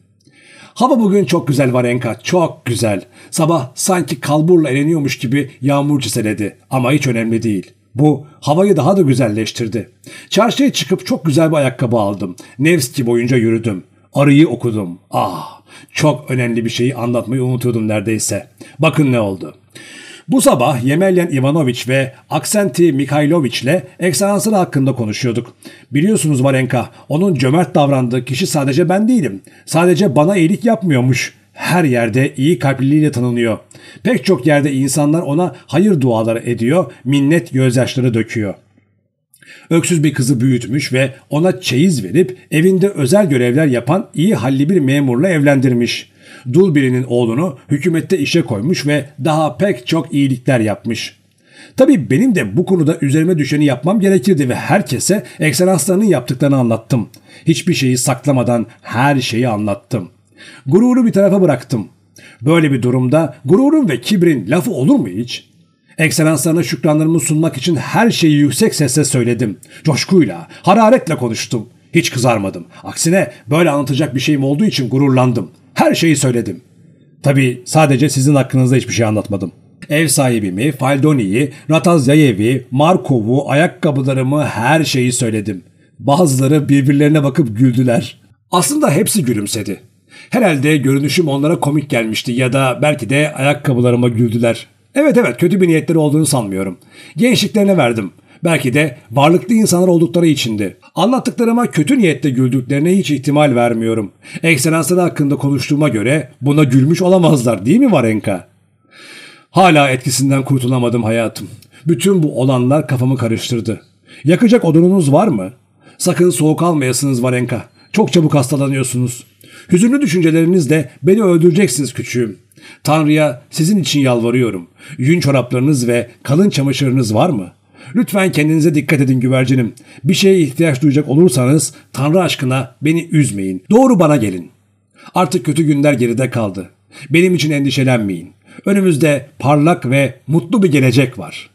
[SPEAKER 1] Hava bugün çok güzel Varenka, çok güzel. Sabah sanki kalburla eleniyormuş gibi yağmur çiseledi ama hiç önemli değil. Bu havayı daha da güzelleştirdi. Çarşıya çıkıp çok güzel bir ayakkabı aldım. Nevski boyunca yürüdüm. Arıyı okudum. Ah, çok önemli bir şeyi anlatmayı unutuyordum neredeyse. Bakın ne oldu. Bu sabah Yemelyan Ivanoviç ve Aksenti Mikhailoviç ile ekselansları hakkında konuşuyorduk. Biliyorsunuz Valenka, onun cömert davrandığı kişi sadece ben değilim. Sadece bana iyilik yapmıyormuş. Her yerde iyi kalpliliğiyle tanınıyor. Pek çok yerde insanlar ona hayır duaları ediyor, minnet gözyaşları döküyor. Öksüz bir kızı büyütmüş ve ona çeyiz verip evinde özel görevler yapan iyi halli bir memurla evlendirmiş. Dul birinin oğlunu hükümette işe koymuş ve daha pek çok iyilikler yapmış. Tabii benim de bu konuda üzerime düşeni yapmam gerekirdi ve herkese ekselanslarının yaptıklarını anlattım. Hiçbir şeyi saklamadan her şeyi anlattım. Gururu bir tarafa bıraktım. Böyle bir durumda gururun ve kibrin lafı olur mu hiç? Ekselanslarına şükranlarımı sunmak için her şeyi yüksek sesle söyledim. Coşkuyla, hararetle konuştum. Hiç kızarmadım. Aksine böyle anlatacak bir şeyim olduğu için gururlandım. Her şeyi söyledim. Tabii sadece sizin hakkınızda hiçbir şey anlatmadım. Ev sahibimi, Faldoni'yi, Ratazyayev'i, Markov'u, ayakkabılarımı her şeyi söyledim. Bazıları birbirlerine bakıp güldüler. Aslında hepsi gülümsedi. Herhalde görünüşüm onlara komik gelmişti ya da belki de ayakkabılarıma güldüler. Evet evet kötü bir niyetleri olduğunu sanmıyorum. Gençliklerine verdim. Belki de varlıklı insanlar oldukları içindi. Anlattıklarıma kötü niyetle güldüklerine hiç ihtimal vermiyorum. Ekselansları hakkında konuştuğuma göre buna gülmüş olamazlar değil mi Varenka? Hala etkisinden kurtulamadım hayatım. Bütün bu olanlar kafamı karıştırdı. Yakacak odununuz var mı? Sakın soğuk almayasınız Varenka. Çok çabuk hastalanıyorsunuz. Hüzünlü düşüncelerinizle beni öldüreceksiniz küçüğüm. Tanrı'ya sizin için yalvarıyorum. Yün çoraplarınız ve kalın çamaşırınız var mı? Lütfen kendinize dikkat edin güvercinim. Bir şeye ihtiyaç duyacak olursanız Tanrı aşkına beni üzmeyin. Doğru bana gelin. Artık kötü günler geride kaldı. Benim için endişelenmeyin. Önümüzde parlak ve mutlu bir gelecek var.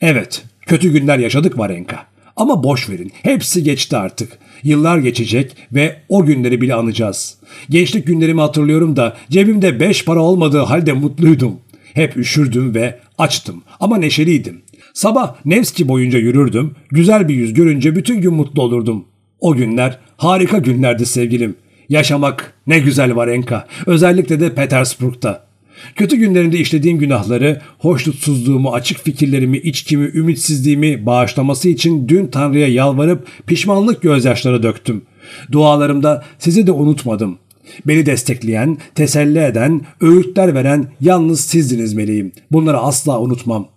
[SPEAKER 1] Evet, kötü günler yaşadık Varenka. Ama boş verin. Hepsi geçti artık. Yıllar geçecek ve o günleri bile anacağız. Gençlik günlerimi hatırlıyorum da cebimde beş para olmadığı halde mutluydum. Hep üşürdüm ve açtım ama neşeliydim. Sabah Nevski boyunca yürürdüm. Güzel bir yüz görünce bütün gün mutlu olurdum. O günler harika günlerdi sevgilim. Yaşamak ne güzel var Enka. Özellikle de Petersburg'da. Kötü günlerinde işlediğim günahları, hoşnutsuzluğumu, açık fikirlerimi, içkimi, ümitsizliğimi bağışlaması için dün Tanrı'ya yalvarıp pişmanlık gözyaşları döktüm. Dualarımda sizi de unutmadım. Beni destekleyen, teselli eden, öğütler veren yalnız sizdiniz meleğim. Bunları asla unutmam.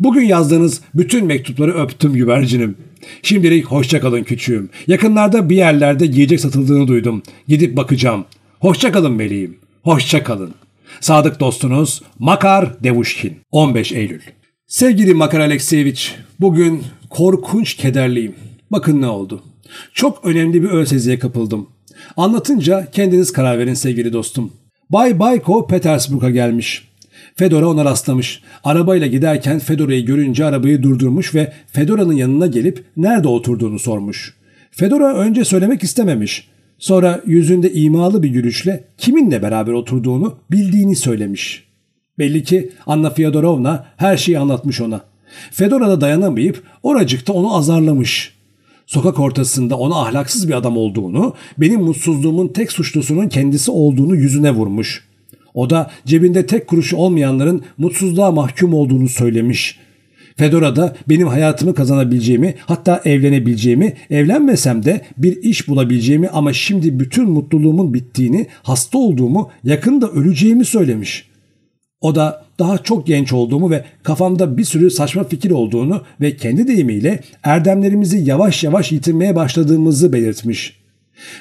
[SPEAKER 1] Bugün yazdığınız bütün mektupları öptüm güvercinim. Şimdilik hoşçakalın küçüğüm. Yakınlarda bir yerlerde giyecek satıldığını duydum. Gidip bakacağım. Hoşçakalın meleğim. Hoşçakalın. Sadık dostunuz Makar Devuşkin 15 Eylül Sevgili Makar Alekseyevich, bugün korkunç kederliyim. Bakın ne oldu. Çok önemli bir ölseziye kapıldım. Anlatınca kendiniz karar verin sevgili dostum. Bay Bayko Petersburg'a gelmiş. Fedora ona rastlamış. Arabayla giderken Fedora'yı görünce arabayı durdurmuş ve Fedora'nın yanına gelip nerede oturduğunu sormuş. Fedora önce söylemek istememiş. Sonra yüzünde imalı bir gülüşle kiminle beraber oturduğunu bildiğini söylemiş. Belli ki Anna Fyodorovna her şeyi anlatmış ona. Fedora da dayanamayıp oracıkta onu azarlamış. Sokak ortasında ona ahlaksız bir adam olduğunu, benim mutsuzluğumun tek suçlusunun kendisi olduğunu yüzüne vurmuş. O da cebinde tek kuruşu olmayanların mutsuzluğa mahkum olduğunu söylemiş. Fedora da benim hayatımı kazanabileceğimi, hatta evlenebileceğimi, evlenmesem de bir iş bulabileceğimi ama şimdi bütün mutluluğumun bittiğini, hasta olduğumu, yakında öleceğimi söylemiş. O da daha çok genç olduğumu ve kafamda bir sürü saçma fikir olduğunu ve kendi deyimiyle erdemlerimizi yavaş yavaş yitirmeye başladığımızı belirtmiş.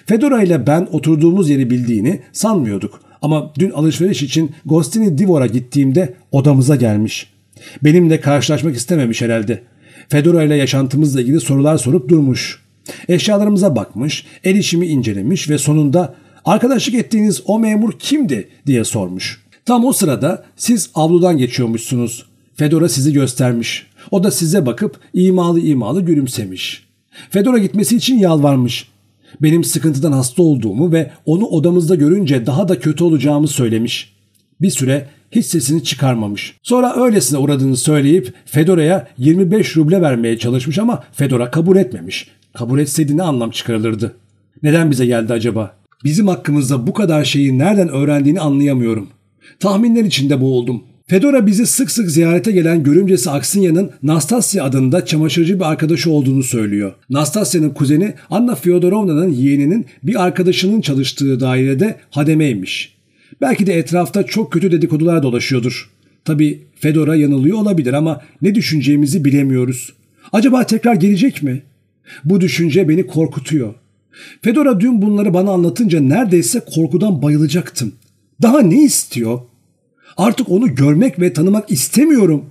[SPEAKER 1] Fedora ile ben oturduğumuz yeri bildiğini sanmıyorduk ama dün alışveriş için Gostini Divor'a gittiğimde odamıza gelmiş.'' Benimle karşılaşmak istememiş herhalde. Fedora ile yaşantımızla ilgili sorular sorup durmuş. Eşyalarımıza bakmış, el işimi incelemiş ve sonunda arkadaşlık ettiğiniz o memur kimdi diye sormuş. Tam o sırada siz avludan geçiyormuşsunuz. Fedora sizi göstermiş. O da size bakıp imalı imalı gülümsemiş. Fedora gitmesi için yalvarmış. Benim sıkıntıdan hasta olduğumu ve onu odamızda görünce daha da kötü olacağımı söylemiş. Bir süre hiç sesini çıkarmamış. Sonra öylesine uğradığını söyleyip Fedora'ya 25 ruble vermeye çalışmış ama Fedora kabul etmemiş. Kabul etseydi ne anlam çıkarılırdı? Neden bize geldi acaba? Bizim hakkımızda bu kadar şeyi nereden öğrendiğini anlayamıyorum. Tahminler içinde boğuldum. Fedora bizi sık sık ziyarete gelen görümcesi Aksinya'nın Nastasya adında çamaşırcı bir arkadaşı olduğunu söylüyor. Nastasya'nın kuzeni Anna Fyodorovna'nın yeğeninin bir arkadaşının çalıştığı dairede hademeymiş. Belki de etrafta çok kötü dedikodular dolaşıyordur. Tabi Fedora yanılıyor olabilir ama ne düşüneceğimizi bilemiyoruz. Acaba tekrar gelecek mi? Bu düşünce beni korkutuyor. Fedora dün bunları bana anlatınca neredeyse korkudan bayılacaktım. Daha ne istiyor? Artık onu görmek ve tanımak istemiyorum.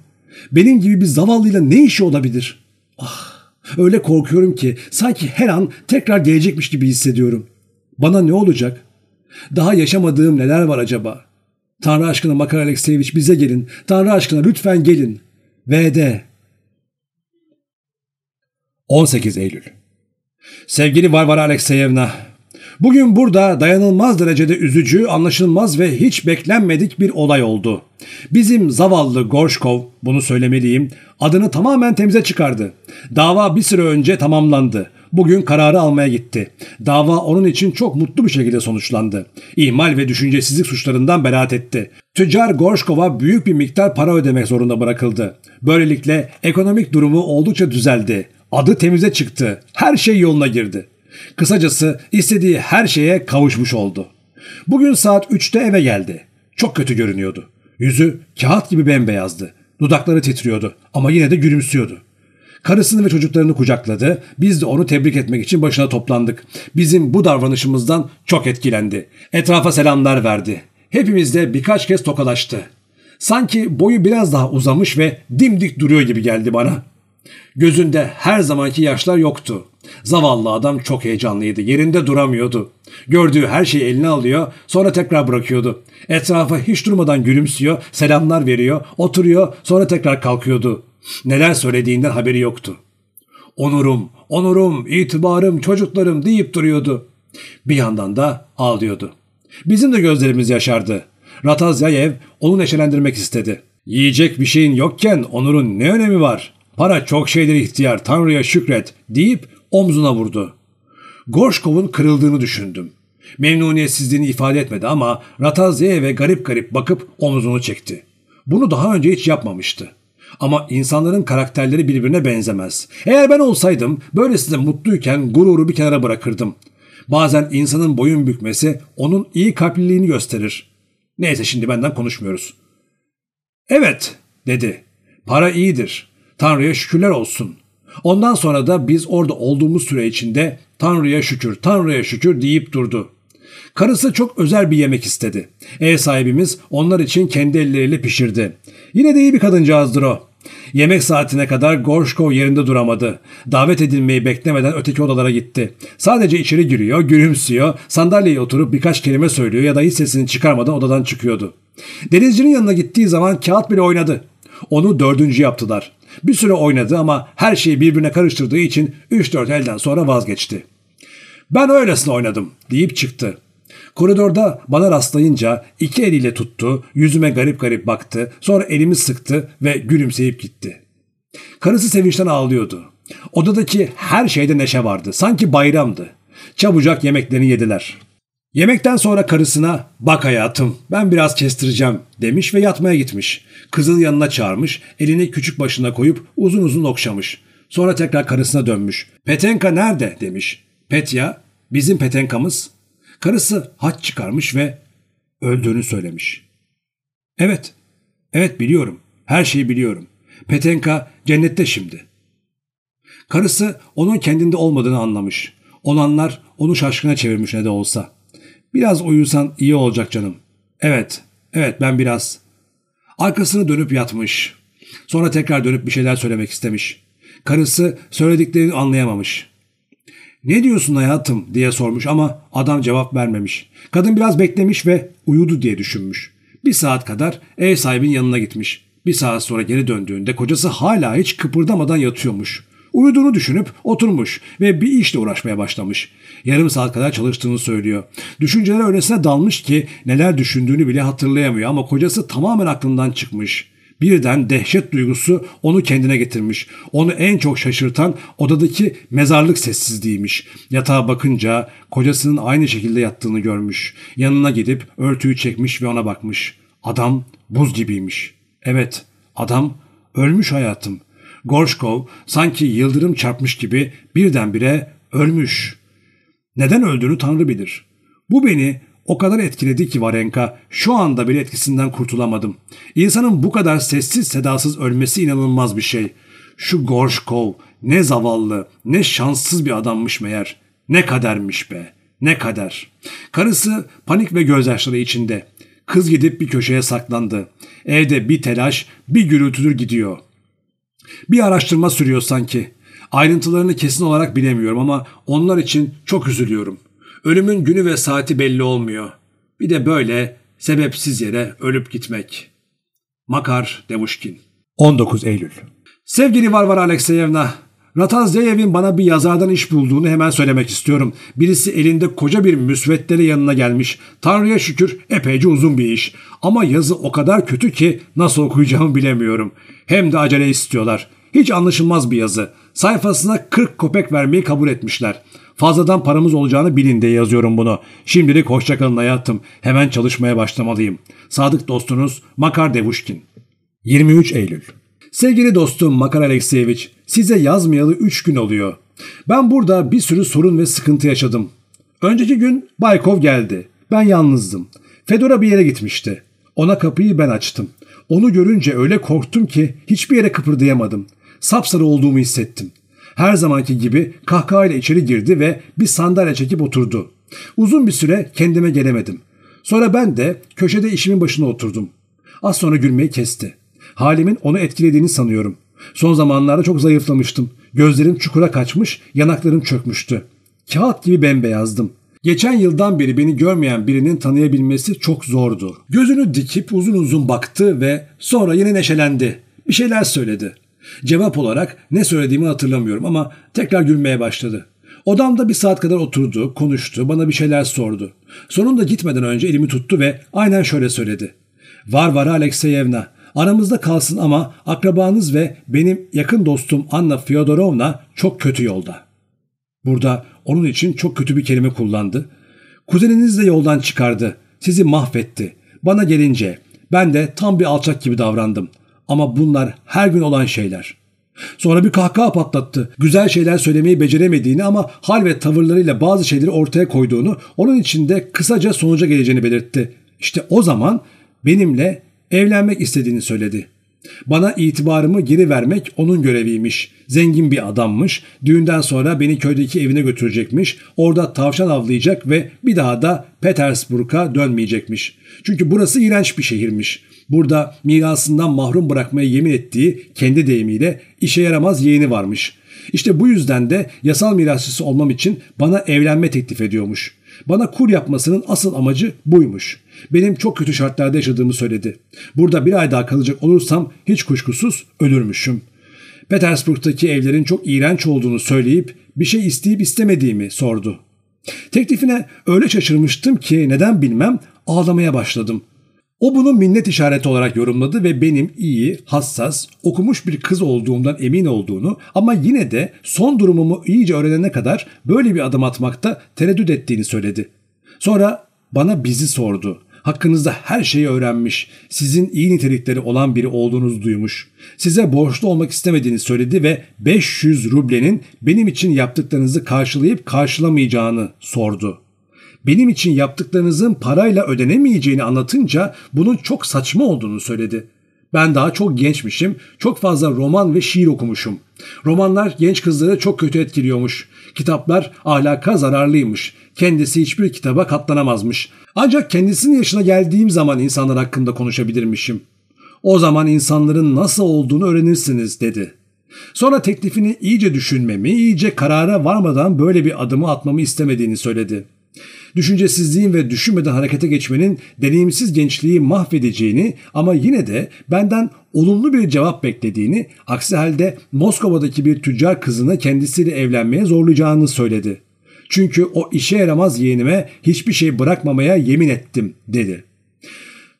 [SPEAKER 1] Benim gibi bir zavallıyla ne işi olabilir? Ah, öyle korkuyorum ki sanki her an tekrar gelecekmiş gibi hissediyorum. Bana ne olacak? Daha yaşamadığım neler var acaba? Tanrı aşkına Makar Alekseyevich bize gelin. Tanrı aşkına lütfen gelin. VD 18 Eylül Sevgili Varvara Alekseyevna, bugün burada dayanılmaz derecede üzücü, anlaşılmaz ve hiç beklenmedik bir olay oldu. Bizim zavallı Gorshkov, bunu söylemeliyim, adını tamamen temize çıkardı. Dava bir süre önce tamamlandı. Bugün kararı almaya gitti. Dava onun için çok mutlu bir şekilde sonuçlandı. İhmal ve düşüncesizlik suçlarından beraat etti. Tüccar Gorshkov'a büyük bir miktar para ödemek zorunda bırakıldı. Böylelikle ekonomik durumu oldukça düzeldi. Adı temize çıktı. Her şey yoluna girdi. Kısacası istediği her şeye kavuşmuş oldu. Bugün saat 3'te eve geldi. Çok kötü görünüyordu. Yüzü kağıt gibi bembeyazdı. Dudakları titriyordu ama yine de gülümsüyordu. Karısını ve çocuklarını kucakladı. Biz de onu tebrik etmek için başına toplandık. Bizim bu davranışımızdan çok etkilendi. Etrafa selamlar verdi. Hepimiz de birkaç kez tokalaştı. Sanki boyu biraz daha uzamış ve dimdik duruyor gibi geldi bana. Gözünde her zamanki yaşlar yoktu. Zavallı adam çok heyecanlıydı. Yerinde duramıyordu. Gördüğü her şeyi eline alıyor, sonra tekrar bırakıyordu. Etrafa hiç durmadan gülümsüyor, selamlar veriyor, oturuyor, sonra tekrar kalkıyordu. Neler söylediğinden haberi yoktu. Onurum, onurum, itibarım, çocuklarım deyip duruyordu. Bir yandan da ağlıyordu. Bizim de gözlerimiz yaşardı. Ratazyayev onu neşelendirmek istedi. Yiyecek bir şeyin yokken onurun ne önemi var? Para çok şeydir ihtiyar, Tanrı'ya şükret deyip omzuna vurdu. Gorshkov'un kırıldığını düşündüm. Memnuniyetsizliğini ifade etmedi ama Ratazya'ya garip garip bakıp omzunu çekti. Bunu daha önce hiç yapmamıştı. Ama insanların karakterleri birbirine benzemez. Eğer ben olsaydım böylesine mutluyken gururu bir kenara bırakırdım. Bazen insanın boyun bükmesi onun iyi kalpliliğini gösterir. Neyse şimdi benden konuşmuyoruz. Evet dedi. Para iyidir. Tanrı'ya şükürler olsun. Ondan sonra da biz orada olduğumuz süre içinde Tanrı'ya şükür, Tanrı'ya şükür deyip durdu. Karısı çok özel bir yemek istedi. Ev sahibimiz onlar için kendi elleriyle pişirdi. Yine de iyi bir kadıncağızdır o. Yemek saatine kadar Gorshkov yerinde duramadı. Davet edilmeyi beklemeden öteki odalara gitti. Sadece içeri giriyor, gülümsüyor, sandalyeye oturup birkaç kelime söylüyor ya da hiç sesini çıkarmadan odadan çıkıyordu. Denizcinin yanına gittiği zaman kağıt bile oynadı. Onu dördüncü yaptılar. Bir süre oynadı ama her şeyi birbirine karıştırdığı için 3-4 elden sonra vazgeçti. Ben öylesine oynadım deyip çıktı. Koridorda bana rastlayınca iki eliyle tuttu, yüzüme garip garip baktı, sonra elimi sıktı ve gülümseyip gitti. Karısı sevinçten ağlıyordu. Odadaki her şeyde neşe vardı. Sanki bayramdı. Çabucak yemeklerini yediler. Yemekten sonra karısına bak hayatım ben biraz kestireceğim demiş ve yatmaya gitmiş. Kızın yanına çağırmış, elini küçük başına koyup uzun uzun okşamış. Sonra tekrar karısına dönmüş. Petenka nerede demiş. Petya bizim Petenka'mız. Karısı haç çıkarmış ve öldüğünü söylemiş. Evet, evet biliyorum. Her şeyi biliyorum. Petenka cennette şimdi. Karısı onun kendinde olmadığını anlamış. Olanlar onu şaşkına çevirmiş ne de olsa. Biraz uyusan iyi olacak canım. Evet, evet ben biraz. Arkasını dönüp yatmış. Sonra tekrar dönüp bir şeyler söylemek istemiş. Karısı söylediklerini anlayamamış. Ne diyorsun hayatım diye sormuş ama adam cevap vermemiş. Kadın biraz beklemiş ve uyudu diye düşünmüş. Bir saat kadar ev sahibinin yanına gitmiş. Bir saat sonra geri döndüğünde kocası hala hiç kıpırdamadan yatıyormuş. Uyuduğunu düşünüp oturmuş ve bir işle uğraşmaya başlamış. Yarım saat kadar çalıştığını söylüyor. Düşünceler öylesine dalmış ki neler düşündüğünü bile hatırlayamıyor ama kocası tamamen aklından çıkmış. Birden dehşet duygusu onu kendine getirmiş. Onu en çok şaşırtan odadaki mezarlık sessizliğiymiş. Yatağa bakınca kocasının aynı şekilde yattığını görmüş. Yanına gidip örtüyü çekmiş ve ona bakmış. Adam buz gibiymiş. Evet, adam ölmüş hayatım. Gorshkov sanki yıldırım çarpmış gibi birdenbire ölmüş. Neden öldüğünü Tanrı bilir. Bu beni o kadar etkiledi ki Varenka şu anda bile etkisinden kurtulamadım. İnsanın bu kadar sessiz sedasız ölmesi inanılmaz bir şey. Şu Gorshkov ne zavallı ne şanssız bir adammış meğer. Ne kadermiş be ne kader. Karısı panik ve gözyaşları içinde. Kız gidip bir köşeye saklandı. Evde bir telaş bir gürültüdür gidiyor. Bir araştırma sürüyor sanki. Ayrıntılarını kesin olarak bilemiyorum ama onlar için çok üzülüyorum. Ölümün günü ve saati belli olmuyor. Bir de böyle sebepsiz yere ölüp gitmek. Makar Demuşkin 19 Eylül Sevgili Varvara Alekseyevna, Ratazeyev'in bana bir yazardan iş bulduğunu hemen söylemek istiyorum. Birisi elinde koca bir müsveddeyle yanına gelmiş. Tanrı'ya şükür epeyce uzun bir iş. Ama yazı o kadar kötü ki nasıl okuyacağımı bilemiyorum. Hem de acele istiyorlar. Hiç anlaşılmaz bir yazı. Sayfasına 40 kopek vermeyi kabul etmişler. Fazladan paramız olacağını bilin diye yazıyorum bunu. Şimdilik hoşçakalın hayatım. Hemen çalışmaya başlamalıyım. Sadık dostunuz Makar Devuşkin. 23 Eylül Sevgili dostum Makar Alekseyevich, size yazmayalı 3 gün oluyor. Ben burada bir sürü sorun ve sıkıntı yaşadım. Önceki gün Baykov geldi. Ben yalnızdım. Fedora bir yere gitmişti. Ona kapıyı ben açtım. Onu görünce öyle korktum ki hiçbir yere kıpırdayamadım. Sapsarı olduğumu hissettim. Her zamanki gibi kahkahayla içeri girdi ve bir sandalye çekip oturdu. Uzun bir süre kendime gelemedim. Sonra ben de köşede işimin başına oturdum. Az sonra gülmeyi kesti. Halimin onu etkilediğini sanıyorum. Son zamanlarda çok zayıflamıştım. Gözlerim çukura kaçmış, yanaklarım çökmüştü. Kağıt gibi bembeyazdım. Geçen yıldan beri beni görmeyen birinin tanıyabilmesi çok zordu. Gözünü dikip uzun uzun baktı ve sonra yine neşelendi. Bir şeyler söyledi. Cevap olarak ne söylediğimi hatırlamıyorum ama tekrar gülmeye başladı. Odamda bir saat kadar oturdu, konuştu, bana bir şeyler sordu. Sonunda gitmeden önce elimi tuttu ve aynen şöyle söyledi. Var var Alekseyevna, aramızda kalsın ama akrabanız ve benim yakın dostum Anna Fyodorovna çok kötü yolda. Burada onun için çok kötü bir kelime kullandı. Kuzeniniz de yoldan çıkardı, sizi mahvetti. Bana gelince ben de tam bir alçak gibi davrandım. Ama bunlar her gün olan şeyler. Sonra bir kahkaha patlattı. Güzel şeyler söylemeyi beceremediğini ama hal ve tavırlarıyla bazı şeyleri ortaya koyduğunu, onun için de kısaca sonuca geleceğini belirtti. İşte o zaman benimle evlenmek istediğini söyledi. Bana itibarımı geri vermek onun göreviymiş. Zengin bir adammış. Düğünden sonra beni köydeki evine götürecekmiş. Orada tavşan avlayacak ve bir daha da Petersburg'a dönmeyecekmiş. Çünkü burası iğrenç bir şehirmiş. Burada mirasından mahrum bırakmaya yemin ettiği kendi deyimiyle işe yaramaz yeğeni varmış. İşte bu yüzden de yasal mirasçısı olmam için bana evlenme teklif ediyormuş. Bana kur yapmasının asıl amacı buymuş. Benim çok kötü şartlarda yaşadığımı söyledi. Burada bir ay daha kalacak olursam hiç kuşkusuz ölürmüşüm. Petersburg'daki evlerin çok iğrenç olduğunu söyleyip bir şey isteyip istemediğimi sordu. Teklifine öyle şaşırmıştım ki neden bilmem ağlamaya başladım. O bunu minnet işareti olarak yorumladı ve benim iyi, hassas, okumuş bir kız olduğumdan emin olduğunu ama yine de son durumumu iyice öğrenene kadar böyle bir adım atmakta tereddüt ettiğini söyledi. Sonra bana bizi sordu. Hakkınızda her şeyi öğrenmiş, sizin iyi nitelikleri olan biri olduğunuzu duymuş. Size borçlu olmak istemediğini söyledi ve 500 rublenin benim için yaptıklarınızı karşılayıp karşılamayacağını sordu.'' Benim için yaptıklarınızın parayla ödenemeyeceğini anlatınca bunun çok saçma olduğunu söyledi. Ben daha çok gençmişim, çok fazla roman ve şiir okumuşum. Romanlar genç kızları çok kötü etkiliyormuş. Kitaplar ahlaka zararlıymış. Kendisi hiçbir kitaba katlanamazmış. Ancak kendisinin yaşına geldiğim zaman insanlar hakkında konuşabilirmişim. O zaman insanların nasıl olduğunu öğrenirsiniz dedi. Sonra teklifini iyice düşünmemi, iyice karara varmadan böyle bir adımı atmamı istemediğini söyledi. Düşüncesizliğin ve düşünmeden harekete geçmenin deneyimsiz gençliği mahvedeceğini ama yine de benden olumlu bir cevap beklediğini, aksi halde Moskova'daki bir tüccar kızını kendisiyle evlenmeye zorlayacağını söyledi. Çünkü o işe yaramaz yeğenime hiçbir şey bırakmamaya yemin ettim dedi.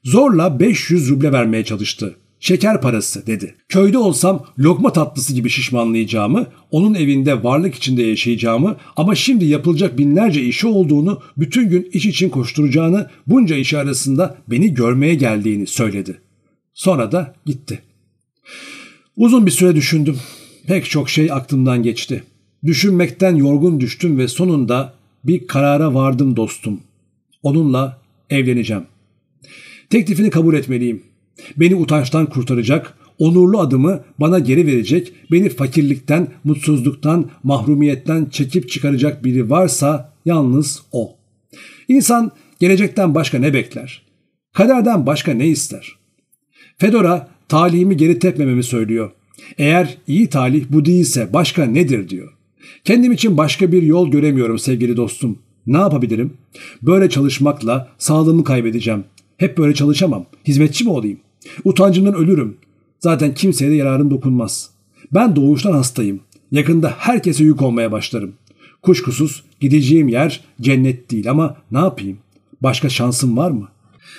[SPEAKER 1] Zorla 500 ruble vermeye çalıştı. Şeker parası dedi. Köyde olsam lokma tatlısı gibi şişmanlayacağımı, onun evinde varlık içinde yaşayacağımı ama şimdi yapılacak binlerce işi olduğunu, bütün gün iş için koşturacağını, bunca işi arasında beni görmeye geldiğini söyledi. Sonra da gitti. Uzun bir süre düşündüm. Pek çok şey aklımdan geçti. Düşünmekten yorgun düştüm ve sonunda bir karara vardım dostum. Onunla evleneceğim. Teklifini kabul etmeliyim. Beni utançtan kurtaracak, onurlu adımı bana geri verecek, beni fakirlikten, mutsuzluktan, mahrumiyetten çekip çıkaracak biri varsa yalnız o. İnsan gelecekten başka ne bekler? Kaderden başka ne ister? Fedora talihimi geri tepmememi söylüyor. Eğer iyi talih bu değilse başka nedir diyor. Kendim için başka bir yol göremiyorum sevgili dostum. Ne yapabilirim? Böyle çalışmakla sağlığımı kaybedeceğim. Hep böyle çalışamam. Hizmetçi mi olayım? Utancımdan ölürüm. Zaten kimseye de yararım dokunmaz. Ben doğuştan hastayım. Yakında herkese yük olmaya başlarım. Kuşkusuz gideceğim yer cennet değil ama ne yapayım? Başka şansım var mı?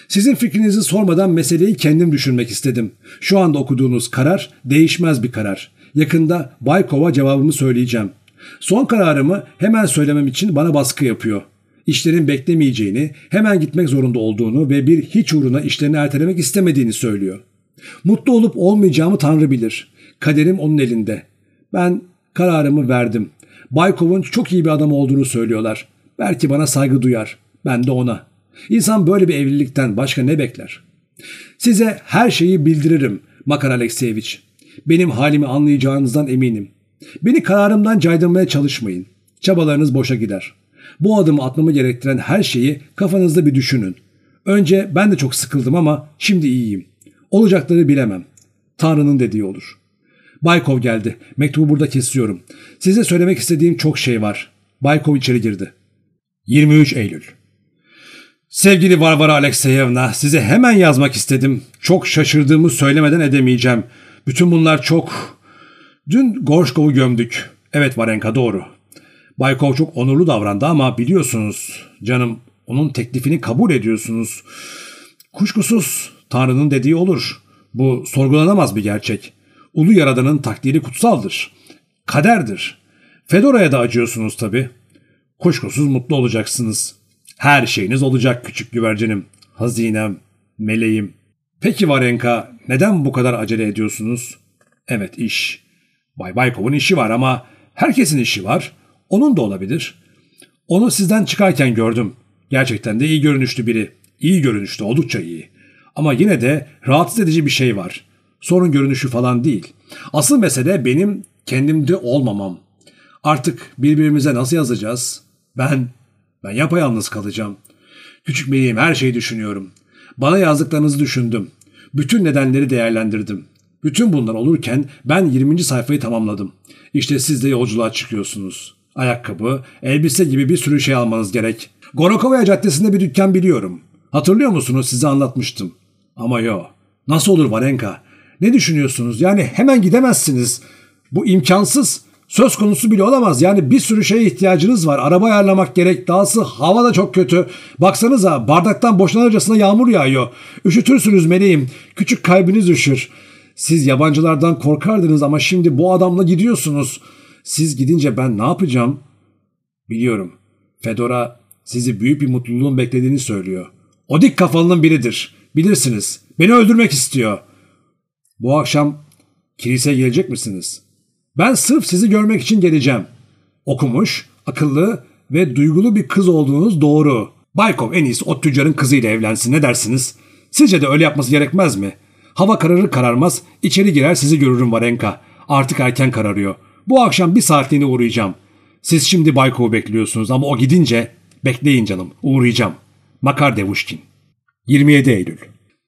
[SPEAKER 1] Sizin fikrinizi sormadan meseleyi kendim düşünmek istedim. Şu anda okuduğunuz karar değişmez bir karar. Yakında Baykov'a cevabımı söyleyeceğim. Son kararımı hemen söylemem için bana baskı yapıyor. İşlerin beklemeyeceğini, hemen gitmek zorunda olduğunu ve bir hiç uğruna işlerini ertelemek istemediğini söylüyor. Mutlu olup olmayacağımı Tanrı bilir. Kaderim onun elinde. Ben kararımı verdim. Baykov'un çok iyi bir adam olduğunu söylüyorlar. Belki bana saygı duyar. Ben de ona. İnsan böyle bir evlilikten başka ne bekler? Size her şeyi bildiririm Makar Alekseyevich. Benim halimi anlayacağınızdan eminim. Beni kararımdan caydırmaya çalışmayın. Çabalarınız boşa gider. Bu adımı atmamı gerektiren her şeyi kafanızda bir düşünün. Önce ben de çok sıkıldım ama şimdi iyiyim. Olacakları bilemem. Tanrı'nın dediği olur. Baykov geldi. Mektubu burada kesiyorum. Size söylemek istediğim çok şey var. Baykov içeri girdi. 23 Eylül Sevgili Varvara Alekseyevna, size hemen yazmak istedim. Çok şaşırdığımı söylemeden edemeyeceğim. Bütün bunlar çok... Dün Gorşkov'u gömdük. Evet Varenka doğru. Baykov çok onurlu davrandı ama biliyorsunuz canım onun teklifini kabul ediyorsunuz. Kuşkusuz Tanrı'nın dediği olur. Bu sorgulanamaz bir gerçek. Ulu Yaradan'ın takdiri kutsaldır. Kaderdir. Fedora'ya da acıyorsunuz tabii. Kuşkusuz mutlu olacaksınız. Her şeyiniz olacak küçük güvercinim. Hazinem, meleğim. Peki Varenka neden bu kadar acele ediyorsunuz? Evet iş. Bay Baykov'un işi var ama herkesin işi var. Onun da olabilir. Onu sizden çıkarken gördüm. Gerçekten de iyi görünüşlü biri. İyi görünüşlü, oldukça iyi. Ama yine de rahatsız edici bir şey var. Sorun görünüşü falan değil. Asıl mesele benim kendimde olmamam. Artık birbirimize nasıl yazacağız? Ben, ben yapayalnız kalacağım. Küçük meleğim her şeyi düşünüyorum. Bana yazdıklarınızı düşündüm. Bütün nedenleri değerlendirdim. Bütün bunlar olurken ben 20. sayfayı tamamladım. İşte siz de yolculuğa çıkıyorsunuz. Ayakkabı, elbise gibi bir sürü şey almanız gerek. Gorokovaya Caddesi'nde bir dükkan biliyorum. Hatırlıyor musunuz size anlatmıştım. Ama yo. Nasıl olur Varenka? Ne düşünüyorsunuz? Yani hemen gidemezsiniz. Bu imkansız. Söz konusu bile olamaz. Yani bir sürü şeye ihtiyacınız var. Araba ayarlamak gerek. Dahası hava da çok kötü. Baksanıza bardaktan boşanırcasına yağmur yağıyor. Üşütürsünüz meleğim. Küçük kalbiniz üşür. Siz yabancılardan korkardınız ama şimdi bu adamla gidiyorsunuz. Siz gidince ben ne yapacağım? Biliyorum. Fedora sizi büyük bir mutluluğun beklediğini söylüyor. O dik kafalının biridir. Bilirsiniz. Beni öldürmek istiyor. Bu akşam kiliseye gelecek misiniz? Ben sırf sizi görmek için geleceğim. Okumuş, akıllı ve duygulu bir kız olduğunuz doğru. Baykov en iyisi o tüccarın kızıyla evlensin ne dersiniz? Sizce de öyle yapması gerekmez mi? Hava kararır kararmaz içeri girer sizi görürüm Varenka. Artık erken kararıyor. Bu akşam bir saatliğine uğrayacağım. Siz şimdi Baykov'u bekliyorsunuz ama o gidince bekleyin canım uğrayacağım. Makar Devuşkin 27 Eylül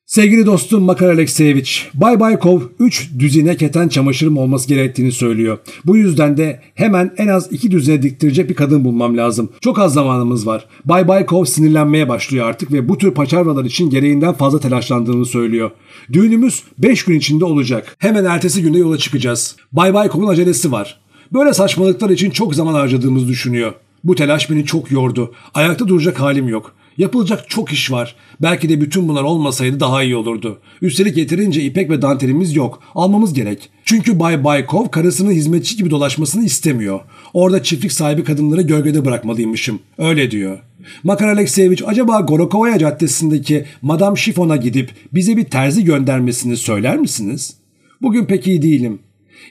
[SPEAKER 1] Sevgili dostum Makar Alekseyevich, Bay Baykov 3 düzine keten çamaşırım olması gerektiğini söylüyor. Bu yüzden de hemen en az 2 düzine diktirecek bir kadın bulmam lazım. Çok az zamanımız var. Bay Baykov sinirlenmeye başlıyor artık ve bu tür paçavralar için gereğinden fazla telaşlandığını söylüyor. Düğünümüz 5 gün içinde olacak. Hemen ertesi günde yola çıkacağız. Bay Baykov'un acelesi var. Böyle saçmalıklar için çok zaman harcadığımızı düşünüyor. Bu telaş beni çok yordu. Ayakta duracak halim yok. Yapılacak çok iş var. Belki de bütün bunlar olmasaydı daha iyi olurdu. Üstelik yeterince ipek ve dantelimiz yok. Almamız gerek. Çünkü Bay Baykov karısının hizmetçi gibi dolaşmasını istemiyor. Orada çiftlik sahibi kadınları gölgede bırakmalıymışım. Öyle diyor. Makar Alekseyevich acaba Gorokovaya Caddesi'ndeki Madame Şifon'a gidip bize bir terzi göndermesini söyler misiniz? Bugün pek iyi değilim.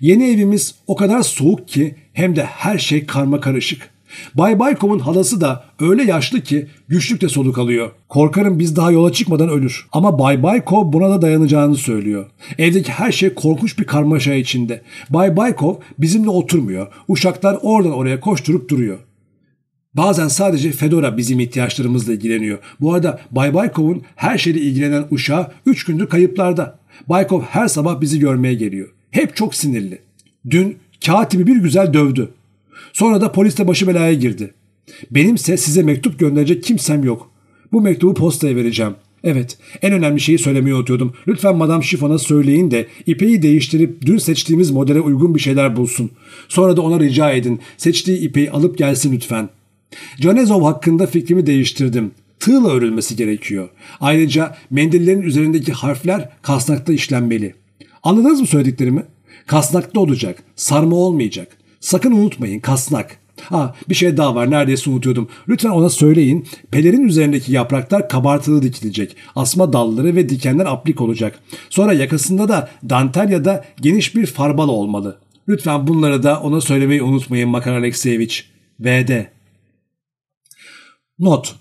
[SPEAKER 1] Yeni evimiz o kadar soğuk ki hem de her şey karma karışık. Bay Baykov'un halası da öyle yaşlı ki güçlükle soluk alıyor. Korkarım biz daha yola çıkmadan ölür. Ama Bay Baykov buna da dayanacağını söylüyor. Evdeki her şey korkunç bir karmaşa içinde. Bay Baykov bizimle oturmuyor. Uşaklar oradan oraya koşturup duruyor. Bazen sadece Fedora bizim ihtiyaçlarımızla ilgileniyor. Bu arada Bay Baykov'un her şeyle ilgilenen uşağı 3 gündür kayıplarda. Baykov her sabah bizi görmeye geliyor. Hep çok sinirli. Dün katibi bir güzel dövdü. Sonra da polisle başı belaya girdi. Benimse size mektup gönderecek kimsem yok. Bu mektubu postaya vereceğim. Evet, en önemli şeyi söylemeyi unutuyordum. Lütfen Madame Chiffon'a söyleyin de ipeyi değiştirip dün seçtiğimiz modele uygun bir şeyler bulsun. Sonra da ona rica edin. Seçtiği ipeyi alıp gelsin lütfen. Canezov hakkında fikrimi değiştirdim. Tığla örülmesi gerekiyor. Ayrıca mendillerin üzerindeki harfler kasnakta işlenmeli. Anladınız mı söylediklerimi? Kasnakta olacak. Sarma olmayacak. Sakın unutmayın kasnak. Ha bir şey daha var neredeyse unutuyordum. Lütfen ona söyleyin. Pelerin üzerindeki yapraklar kabartılı dikilecek. Asma dalları ve dikenler aplik olacak. Sonra yakasında da dantel ya da geniş bir farbala olmalı. Lütfen bunları da ona söylemeyi unutmayın Makar Alekseyevich. VD Not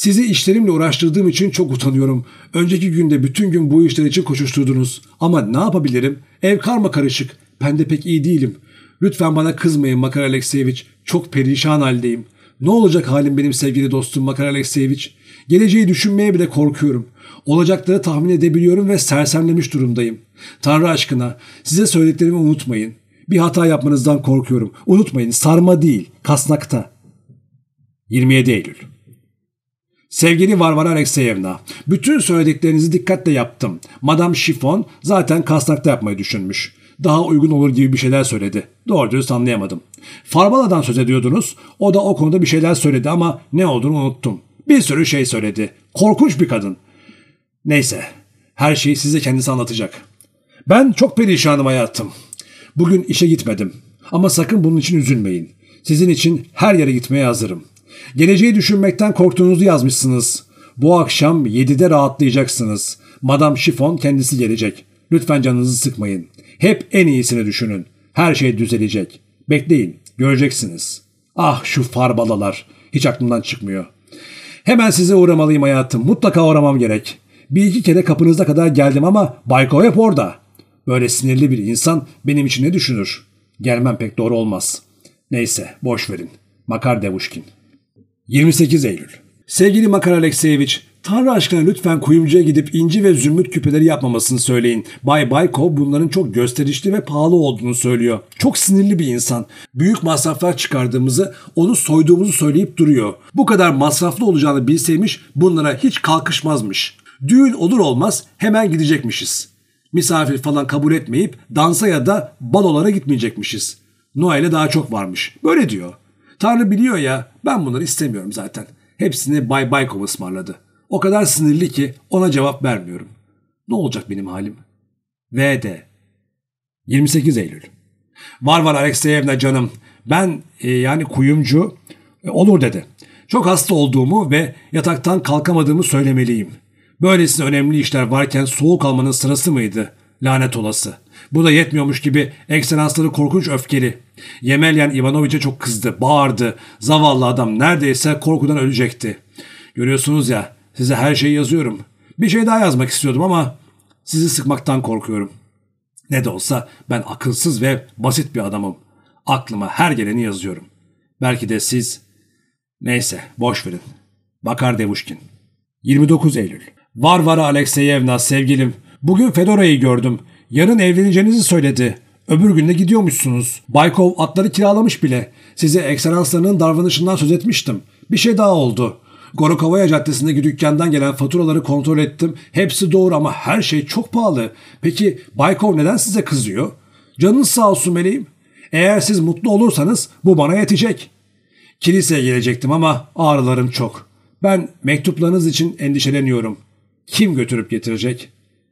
[SPEAKER 1] sizi işlerimle uğraştırdığım için çok utanıyorum. Önceki günde bütün gün bu işler için koşuşturdunuz. Ama ne yapabilirim? Ev karma karışık. Ben de pek iyi değilim. Lütfen bana kızmayın Makar Alekseyevich. Çok perişan haldeyim. Ne olacak halim benim sevgili dostum Makar Alekseyevich? Geleceği düşünmeye bile korkuyorum. Olacakları tahmin edebiliyorum ve sersemlemiş durumdayım. Tanrı aşkına size söylediklerimi unutmayın. Bir hata yapmanızdan korkuyorum. Unutmayın sarma değil, kasnakta. 27 Eylül Sevgili Varvara Alexeyevna, bütün söylediklerinizi dikkatle yaptım. Madame Chiffon zaten kasnakta yapmayı düşünmüş. Daha uygun olur gibi bir şeyler söyledi. Doğru dürüst anlayamadım. Farbala'dan söz ediyordunuz. O da o konuda bir şeyler söyledi ama ne olduğunu unuttum. Bir sürü şey söyledi. Korkunç bir kadın. Neyse, her şeyi size kendisi anlatacak. Ben çok perişanım hayatım. Bugün işe gitmedim. Ama sakın bunun için üzülmeyin. Sizin için her yere gitmeye hazırım. Geleceği düşünmekten korktuğunuzu yazmışsınız. Bu akşam 7'de rahatlayacaksınız. Madame Chiffon kendisi gelecek. Lütfen canınızı sıkmayın. Hep en iyisini düşünün. Her şey düzelecek. Bekleyin, göreceksiniz. Ah şu farbalalar. Hiç aklımdan çıkmıyor. Hemen size uğramalıyım hayatım. Mutlaka uğramam gerek. Bir iki kere kapınıza kadar geldim ama Bayko hep orada. Böyle sinirli bir insan benim için ne düşünür? Gelmem pek doğru olmaz. Neyse, boş verin. Makar Devuşkin 28 Eylül Sevgili Makar Alekseyevich, Tanrı aşkına lütfen kuyumcuya gidip inci ve zümrüt küpeleri yapmamasını söyleyin. Bay Bayko bunların çok gösterişli ve pahalı olduğunu söylüyor. Çok sinirli bir insan. Büyük masraflar çıkardığımızı, onu soyduğumuzu söyleyip duruyor. Bu kadar masraflı olacağını bilseymiş bunlara hiç kalkışmazmış. Düğün olur olmaz hemen gidecekmişiz. Misafir falan kabul etmeyip dansa ya da balolara gitmeyecekmişiz. Noel'e daha çok varmış. Böyle diyor. Tanrı biliyor ya ben bunları istemiyorum zaten. Hepsini Bay Baykov ısmarladı. O kadar sinirli ki ona cevap vermiyorum. Ne olacak benim halim? VD 28 Eylül Var var Alexeyevna canım. Ben e, yani kuyumcu e, olur dedi. Çok hasta olduğumu ve yataktan kalkamadığımı söylemeliyim. Böylesine önemli işler varken soğuk almanın sırası mıydı? Lanet olası. Bu da yetmiyormuş gibi ekselansları korkunç öfkeli. Yemelyan Ivanoviç'e çok kızdı, bağırdı. Zavallı adam neredeyse korkudan ölecekti. Görüyorsunuz ya size her şeyi yazıyorum. Bir şey daha yazmak istiyordum ama sizi sıkmaktan korkuyorum. Ne de olsa ben akılsız ve basit bir adamım. Aklıma her geleni yazıyorum. Belki de siz... Neyse boş verin. Bakar Devuşkin. 29 Eylül. Varvara Alekseyevna sevgilim. Bugün Fedora'yı gördüm. Yarın evleneceğinizi söyledi. Öbür günde gidiyormuşsunuz. Baykov atları kiralamış bile. Size ekselanslarının davranışından söz etmiştim. Bir şey daha oldu. Gorokovaya Caddesi'ndeki dükkandan gelen faturaları kontrol ettim. Hepsi doğru ama her şey çok pahalı. Peki Baykov neden size kızıyor? Canınız sağ olsun meleğim. Eğer siz mutlu olursanız bu bana yetecek. Kiliseye gelecektim ama ağrılarım çok. Ben mektuplarınız için endişeleniyorum. Kim götürüp getirecek?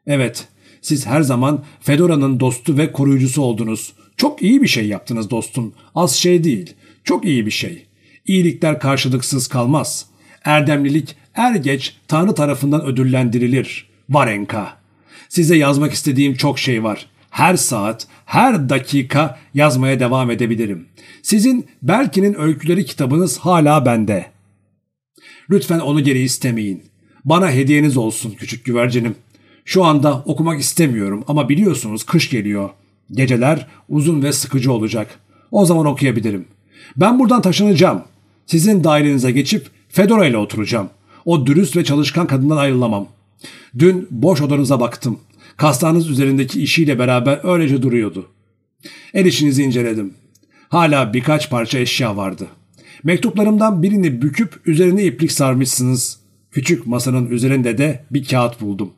[SPEAKER 1] Evet, siz her zaman Fedora'nın dostu ve koruyucusu oldunuz. Çok iyi bir şey yaptınız dostum. Az şey değil. Çok iyi bir şey. İyilikler karşılıksız kalmaz. Erdemlilik er geç Tanrı tarafından ödüllendirilir. Varenka. Size yazmak istediğim çok şey var. Her saat, her dakika yazmaya devam edebilirim. Sizin Belki'nin öyküleri kitabınız hala bende. Lütfen onu geri istemeyin. Bana hediyeniz olsun küçük güvercinim. Şu anda okumak istemiyorum ama biliyorsunuz kış geliyor. Geceler uzun ve sıkıcı olacak. O zaman okuyabilirim. Ben buradan taşınacağım. Sizin dairenize geçip Fedora ile oturacağım. O dürüst ve çalışkan kadından ayrılamam. Dün boş odanıza baktım. Kastanız üzerindeki işiyle beraber öylece duruyordu. El işinizi inceledim. Hala birkaç parça eşya vardı. Mektuplarımdan birini büküp üzerine iplik sarmışsınız. Küçük masanın üzerinde de bir kağıt buldum.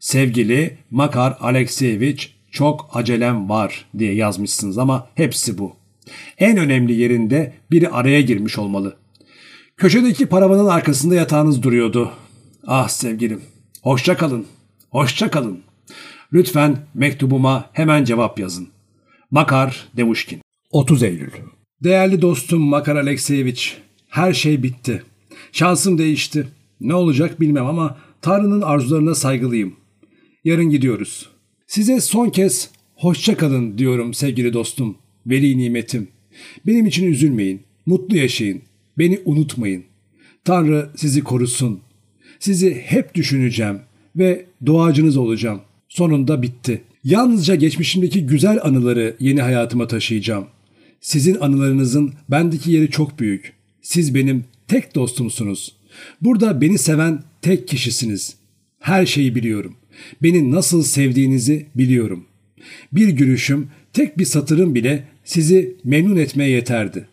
[SPEAKER 1] Sevgili Makar Alekseyevich çok acelem var diye yazmışsınız ama hepsi bu. En önemli yerinde biri araya girmiş olmalı. Köşedeki paravanın arkasında yatağınız duruyordu. Ah sevgilim, hoşça kalın, hoşça kalın. Lütfen mektubuma hemen cevap yazın. Makar Demuşkin 30 Eylül Değerli dostum Makar Alekseyevich, her şey bitti. Şansım değişti. Ne olacak bilmem ama Tanrı'nın arzularına saygılıyım. Yarın gidiyoruz. Size son kez hoşça kalın diyorum sevgili dostum, veli nimetim. Benim için üzülmeyin, mutlu yaşayın, beni unutmayın. Tanrı sizi korusun. Sizi hep düşüneceğim ve duacınız olacağım. Sonunda bitti. Yalnızca geçmişimdeki güzel anıları yeni hayatıma taşıyacağım. Sizin anılarınızın bendeki yeri çok büyük. Siz benim tek dostumsunuz. Burada beni seven tek kişisiniz. Her şeyi biliyorum. Beni nasıl sevdiğinizi biliyorum. Bir gülüşüm, tek bir satırım bile sizi memnun etmeye yeterdi.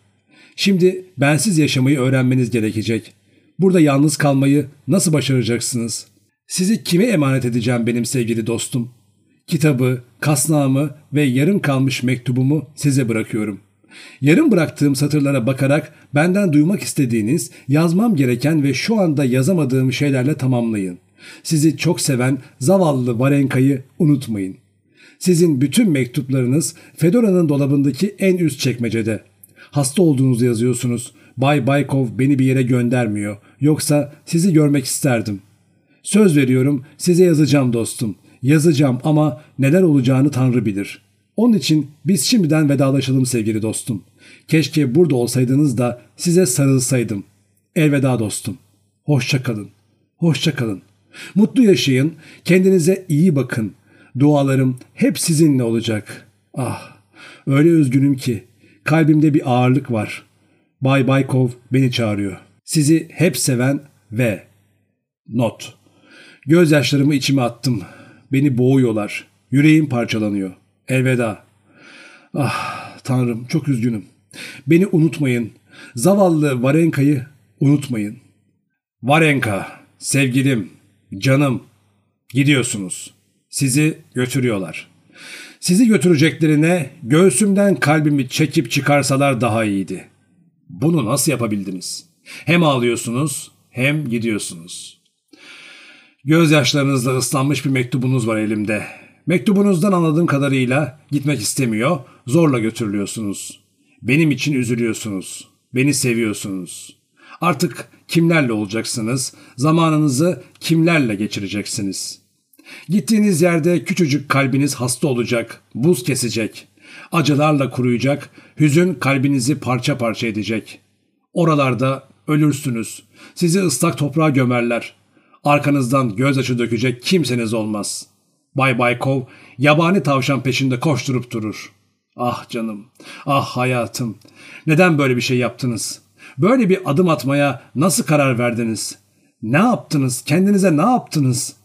[SPEAKER 1] Şimdi bensiz yaşamayı öğrenmeniz gerekecek. Burada yalnız kalmayı nasıl başaracaksınız? Sizi kime emanet edeceğim benim sevgili dostum? Kitabı, kasnağımı ve yarım kalmış mektubumu size bırakıyorum. Yarım bıraktığım satırlara bakarak benden duymak istediğiniz, yazmam gereken ve şu anda yazamadığım şeylerle tamamlayın. Sizi çok seven zavallı Varenka'yı unutmayın. Sizin bütün mektuplarınız Fedora'nın dolabındaki en üst çekmecede. Hasta olduğunuzu yazıyorsunuz. Bay Baykov beni bir yere göndermiyor. Yoksa sizi görmek isterdim. Söz veriyorum size yazacağım dostum. Yazacağım ama neler olacağını Tanrı bilir. Onun için biz şimdiden vedalaşalım sevgili dostum. Keşke burada olsaydınız da size sarılsaydım. Elveda dostum. Hoşça kalın. Hoşça kalın. Mutlu yaşayın. Kendinize iyi bakın. Dualarım hep sizinle olacak. Ah, öyle üzgünüm ki kalbimde bir ağırlık var. Bay Baykov beni çağırıyor. Sizi hep seven ve not. Gözyaşlarımı içime attım. Beni boğuyorlar. Yüreğim parçalanıyor. Elveda. Ah tanrım çok üzgünüm. Beni unutmayın. Zavallı Varenka'yı unutmayın. Varenka, sevgilim, canım, gidiyorsunuz. Sizi götürüyorlar. Sizi götüreceklerine göğsümden kalbimi çekip çıkarsalar daha iyiydi. Bunu nasıl yapabildiniz? Hem ağlıyorsunuz hem gidiyorsunuz. Gözyaşlarınızla ıslanmış bir mektubunuz var elimde. Mektubunuzdan anladığım kadarıyla gitmek istemiyor, zorla götürülüyorsunuz. Benim için üzülüyorsunuz. Beni seviyorsunuz. Artık kimlerle olacaksınız? Zamanınızı kimlerle geçireceksiniz? Gittiğiniz yerde küçücük kalbiniz hasta olacak, buz kesecek. Acılarla kuruyacak, hüzün kalbinizi parça parça edecek. Oralarda ölürsünüz. Sizi ıslak toprağa gömerler. Arkanızdan gözyaşı dökecek kimseniz olmaz. Bay Baykov yabani tavşan peşinde koşturup durur. Ah canım, ah hayatım. Neden böyle bir şey yaptınız? Böyle bir adım atmaya nasıl karar verdiniz? Ne yaptınız? Kendinize ne yaptınız?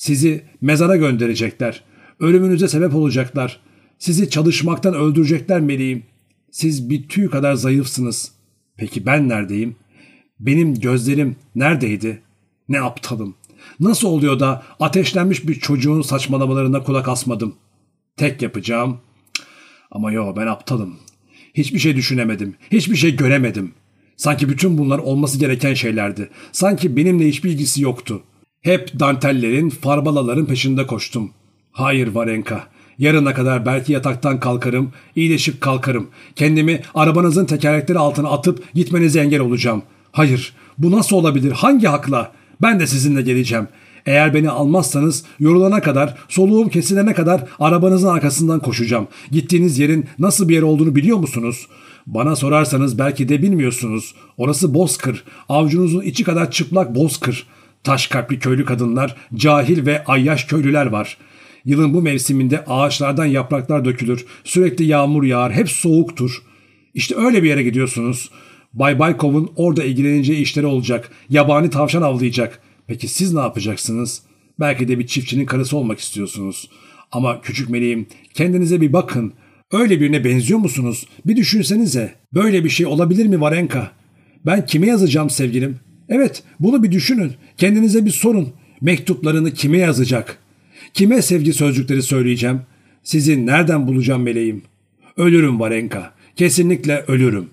[SPEAKER 1] Sizi mezara gönderecekler. Ölümünüze sebep olacaklar. Sizi çalışmaktan öldürecekler meleğim. Siz bir tüy kadar zayıfsınız. Peki ben neredeyim? Benim gözlerim neredeydi? Ne aptalım. Nasıl oluyor da ateşlenmiş bir çocuğun saçmalamalarına kulak asmadım? Tek yapacağım. Ama yo ben aptalım. Hiçbir şey düşünemedim. Hiçbir şey göremedim. Sanki bütün bunlar olması gereken şeylerdi. Sanki benimle hiçbir ilgisi yoktu. Hep dantellerin, farbalaların peşinde koştum. Hayır Varenka. Yarına kadar belki yataktan kalkarım, iyileşip kalkarım. Kendimi arabanızın tekerlekleri altına atıp gitmenize engel olacağım. Hayır, bu nasıl olabilir? Hangi hakla? Ben de sizinle geleceğim. Eğer beni almazsanız yorulana kadar, soluğum kesilene kadar arabanızın arkasından koşacağım. Gittiğiniz yerin nasıl bir yer olduğunu biliyor musunuz? Bana sorarsanız belki de bilmiyorsunuz. Orası bozkır. Avcunuzun içi kadar çıplak bozkır. Taş kalpli köylü kadınlar, cahil ve ayyaş köylüler var. Yılın bu mevsiminde ağaçlardan yapraklar dökülür. Sürekli yağmur yağar. Hep soğuktur. İşte öyle bir yere gidiyorsunuz. Bay Baykov'un orada ilgileneceği işleri olacak. Yabani tavşan avlayacak. Peki siz ne yapacaksınız? Belki de bir çiftçinin karısı olmak istiyorsunuz. Ama küçük meleğim kendinize bir bakın. Öyle birine benziyor musunuz? Bir düşünsenize. Böyle bir şey olabilir mi Varenka? Ben kime yazacağım sevgilim? Evet, bunu bir düşünün. Kendinize bir sorun. Mektuplarını kime yazacak? Kime sevgi sözcükleri söyleyeceğim? Sizi nereden bulacağım meleğim? Ölürüm Varenka. Kesinlikle ölürüm.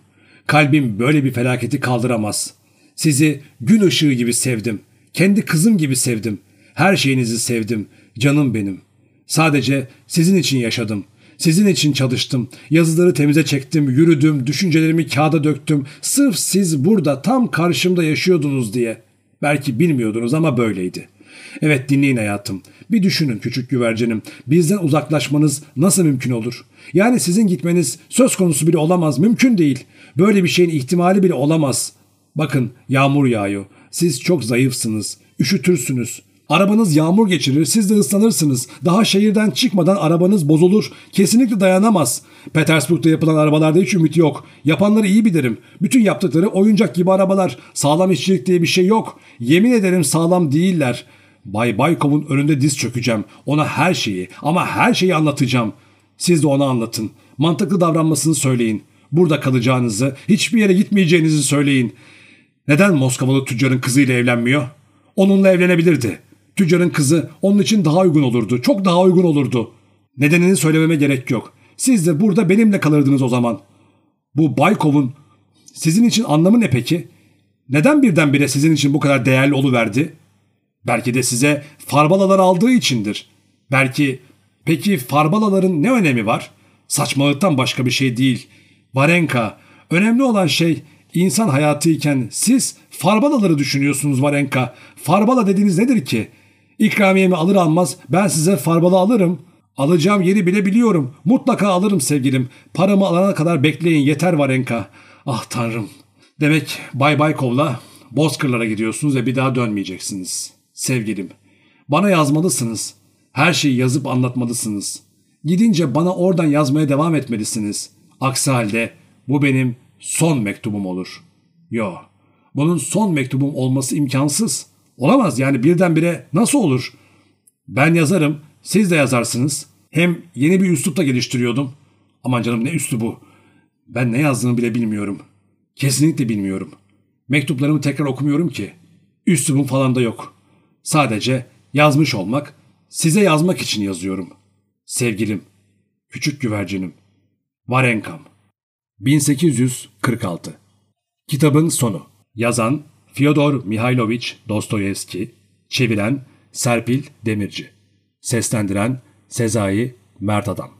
[SPEAKER 1] Kalbim böyle bir felaketi kaldıramaz. Sizi gün ışığı gibi sevdim. Kendi kızım gibi sevdim. Her şeyinizi sevdim. Canım benim. Sadece sizin için yaşadım. Sizin için çalıştım. Yazıları temize çektim, yürüdüm, düşüncelerimi kağıda döktüm. Sırf siz burada tam karşımda yaşıyordunuz diye. Belki bilmiyordunuz ama böyleydi. Evet dinleyin hayatım. Bir düşünün küçük güvercinim. Bizden uzaklaşmanız nasıl mümkün olur? Yani sizin gitmeniz söz konusu bile olamaz. Mümkün değil. Böyle bir şeyin ihtimali bile olamaz. Bakın yağmur yağıyor. Siz çok zayıfsınız. Üşütürsünüz. Arabanız yağmur geçirir, siz de ıslanırsınız. Daha şehirden çıkmadan arabanız bozulur. Kesinlikle dayanamaz. Petersburg'da yapılan arabalarda hiç ümit yok. Yapanları iyi bilirim. Bütün yaptıkları oyuncak gibi arabalar. Sağlam işçilik diye bir şey yok. Yemin ederim sağlam değiller. Bay Baykov'un önünde diz çökeceğim. Ona her şeyi ama her şeyi anlatacağım. Siz de ona anlatın. Mantıklı davranmasını söyleyin. Burada kalacağınızı, hiçbir yere gitmeyeceğinizi söyleyin. Neden Moskovalı tüccarın kızıyla evlenmiyor? Onunla evlenebilirdi. Tüccarın kızı onun için daha uygun olurdu. Çok daha uygun olurdu. Nedenini söylememe gerek yok. Siz de burada benimle kalırdınız o zaman. Bu Baykov'un sizin için anlamı ne peki? Neden birdenbire sizin için bu kadar değerli oluverdi? Belki de size farbalalar aldığı içindir. Belki peki farbalaların ne önemi var? Saçmalıktan başka bir şey değil. Varenka, önemli olan şey insan hayatıyken siz farbalaları düşünüyorsunuz Varenka. Farbala dediğiniz nedir ki? İkramiyemi alır almaz ben size farbala alırım. Alacağım yeri bile biliyorum. Mutlaka alırım sevgilim. Paramı alana kadar bekleyin yeter Varenka. Ah tanrım. Demek Bay Baykov'la Bozkırlara gidiyorsunuz ve bir daha dönmeyeceksiniz. Sevgilim. Bana yazmalısınız. Her şeyi yazıp anlatmalısınız. Gidince bana oradan yazmaya devam etmelisiniz. Aksi halde bu benim son mektubum olur. Yo, bunun son mektubum olması imkansız. Olamaz yani birdenbire nasıl olur? Ben yazarım, siz de yazarsınız. Hem yeni bir üslup da geliştiriyordum. Aman canım ne üslubu. Ben ne yazdığını bile bilmiyorum. Kesinlikle bilmiyorum. Mektuplarımı tekrar okumuyorum ki. Üslubum falan da yok. Sadece yazmış olmak, size yazmak için yazıyorum. Sevgilim, küçük güvercinim. Varenkam. 1846 Kitabın sonu. Yazan Fyodor Mihailovich Dostoyevski. Çeviren Serpil Demirci. Seslendiren Sezai Mert Adam.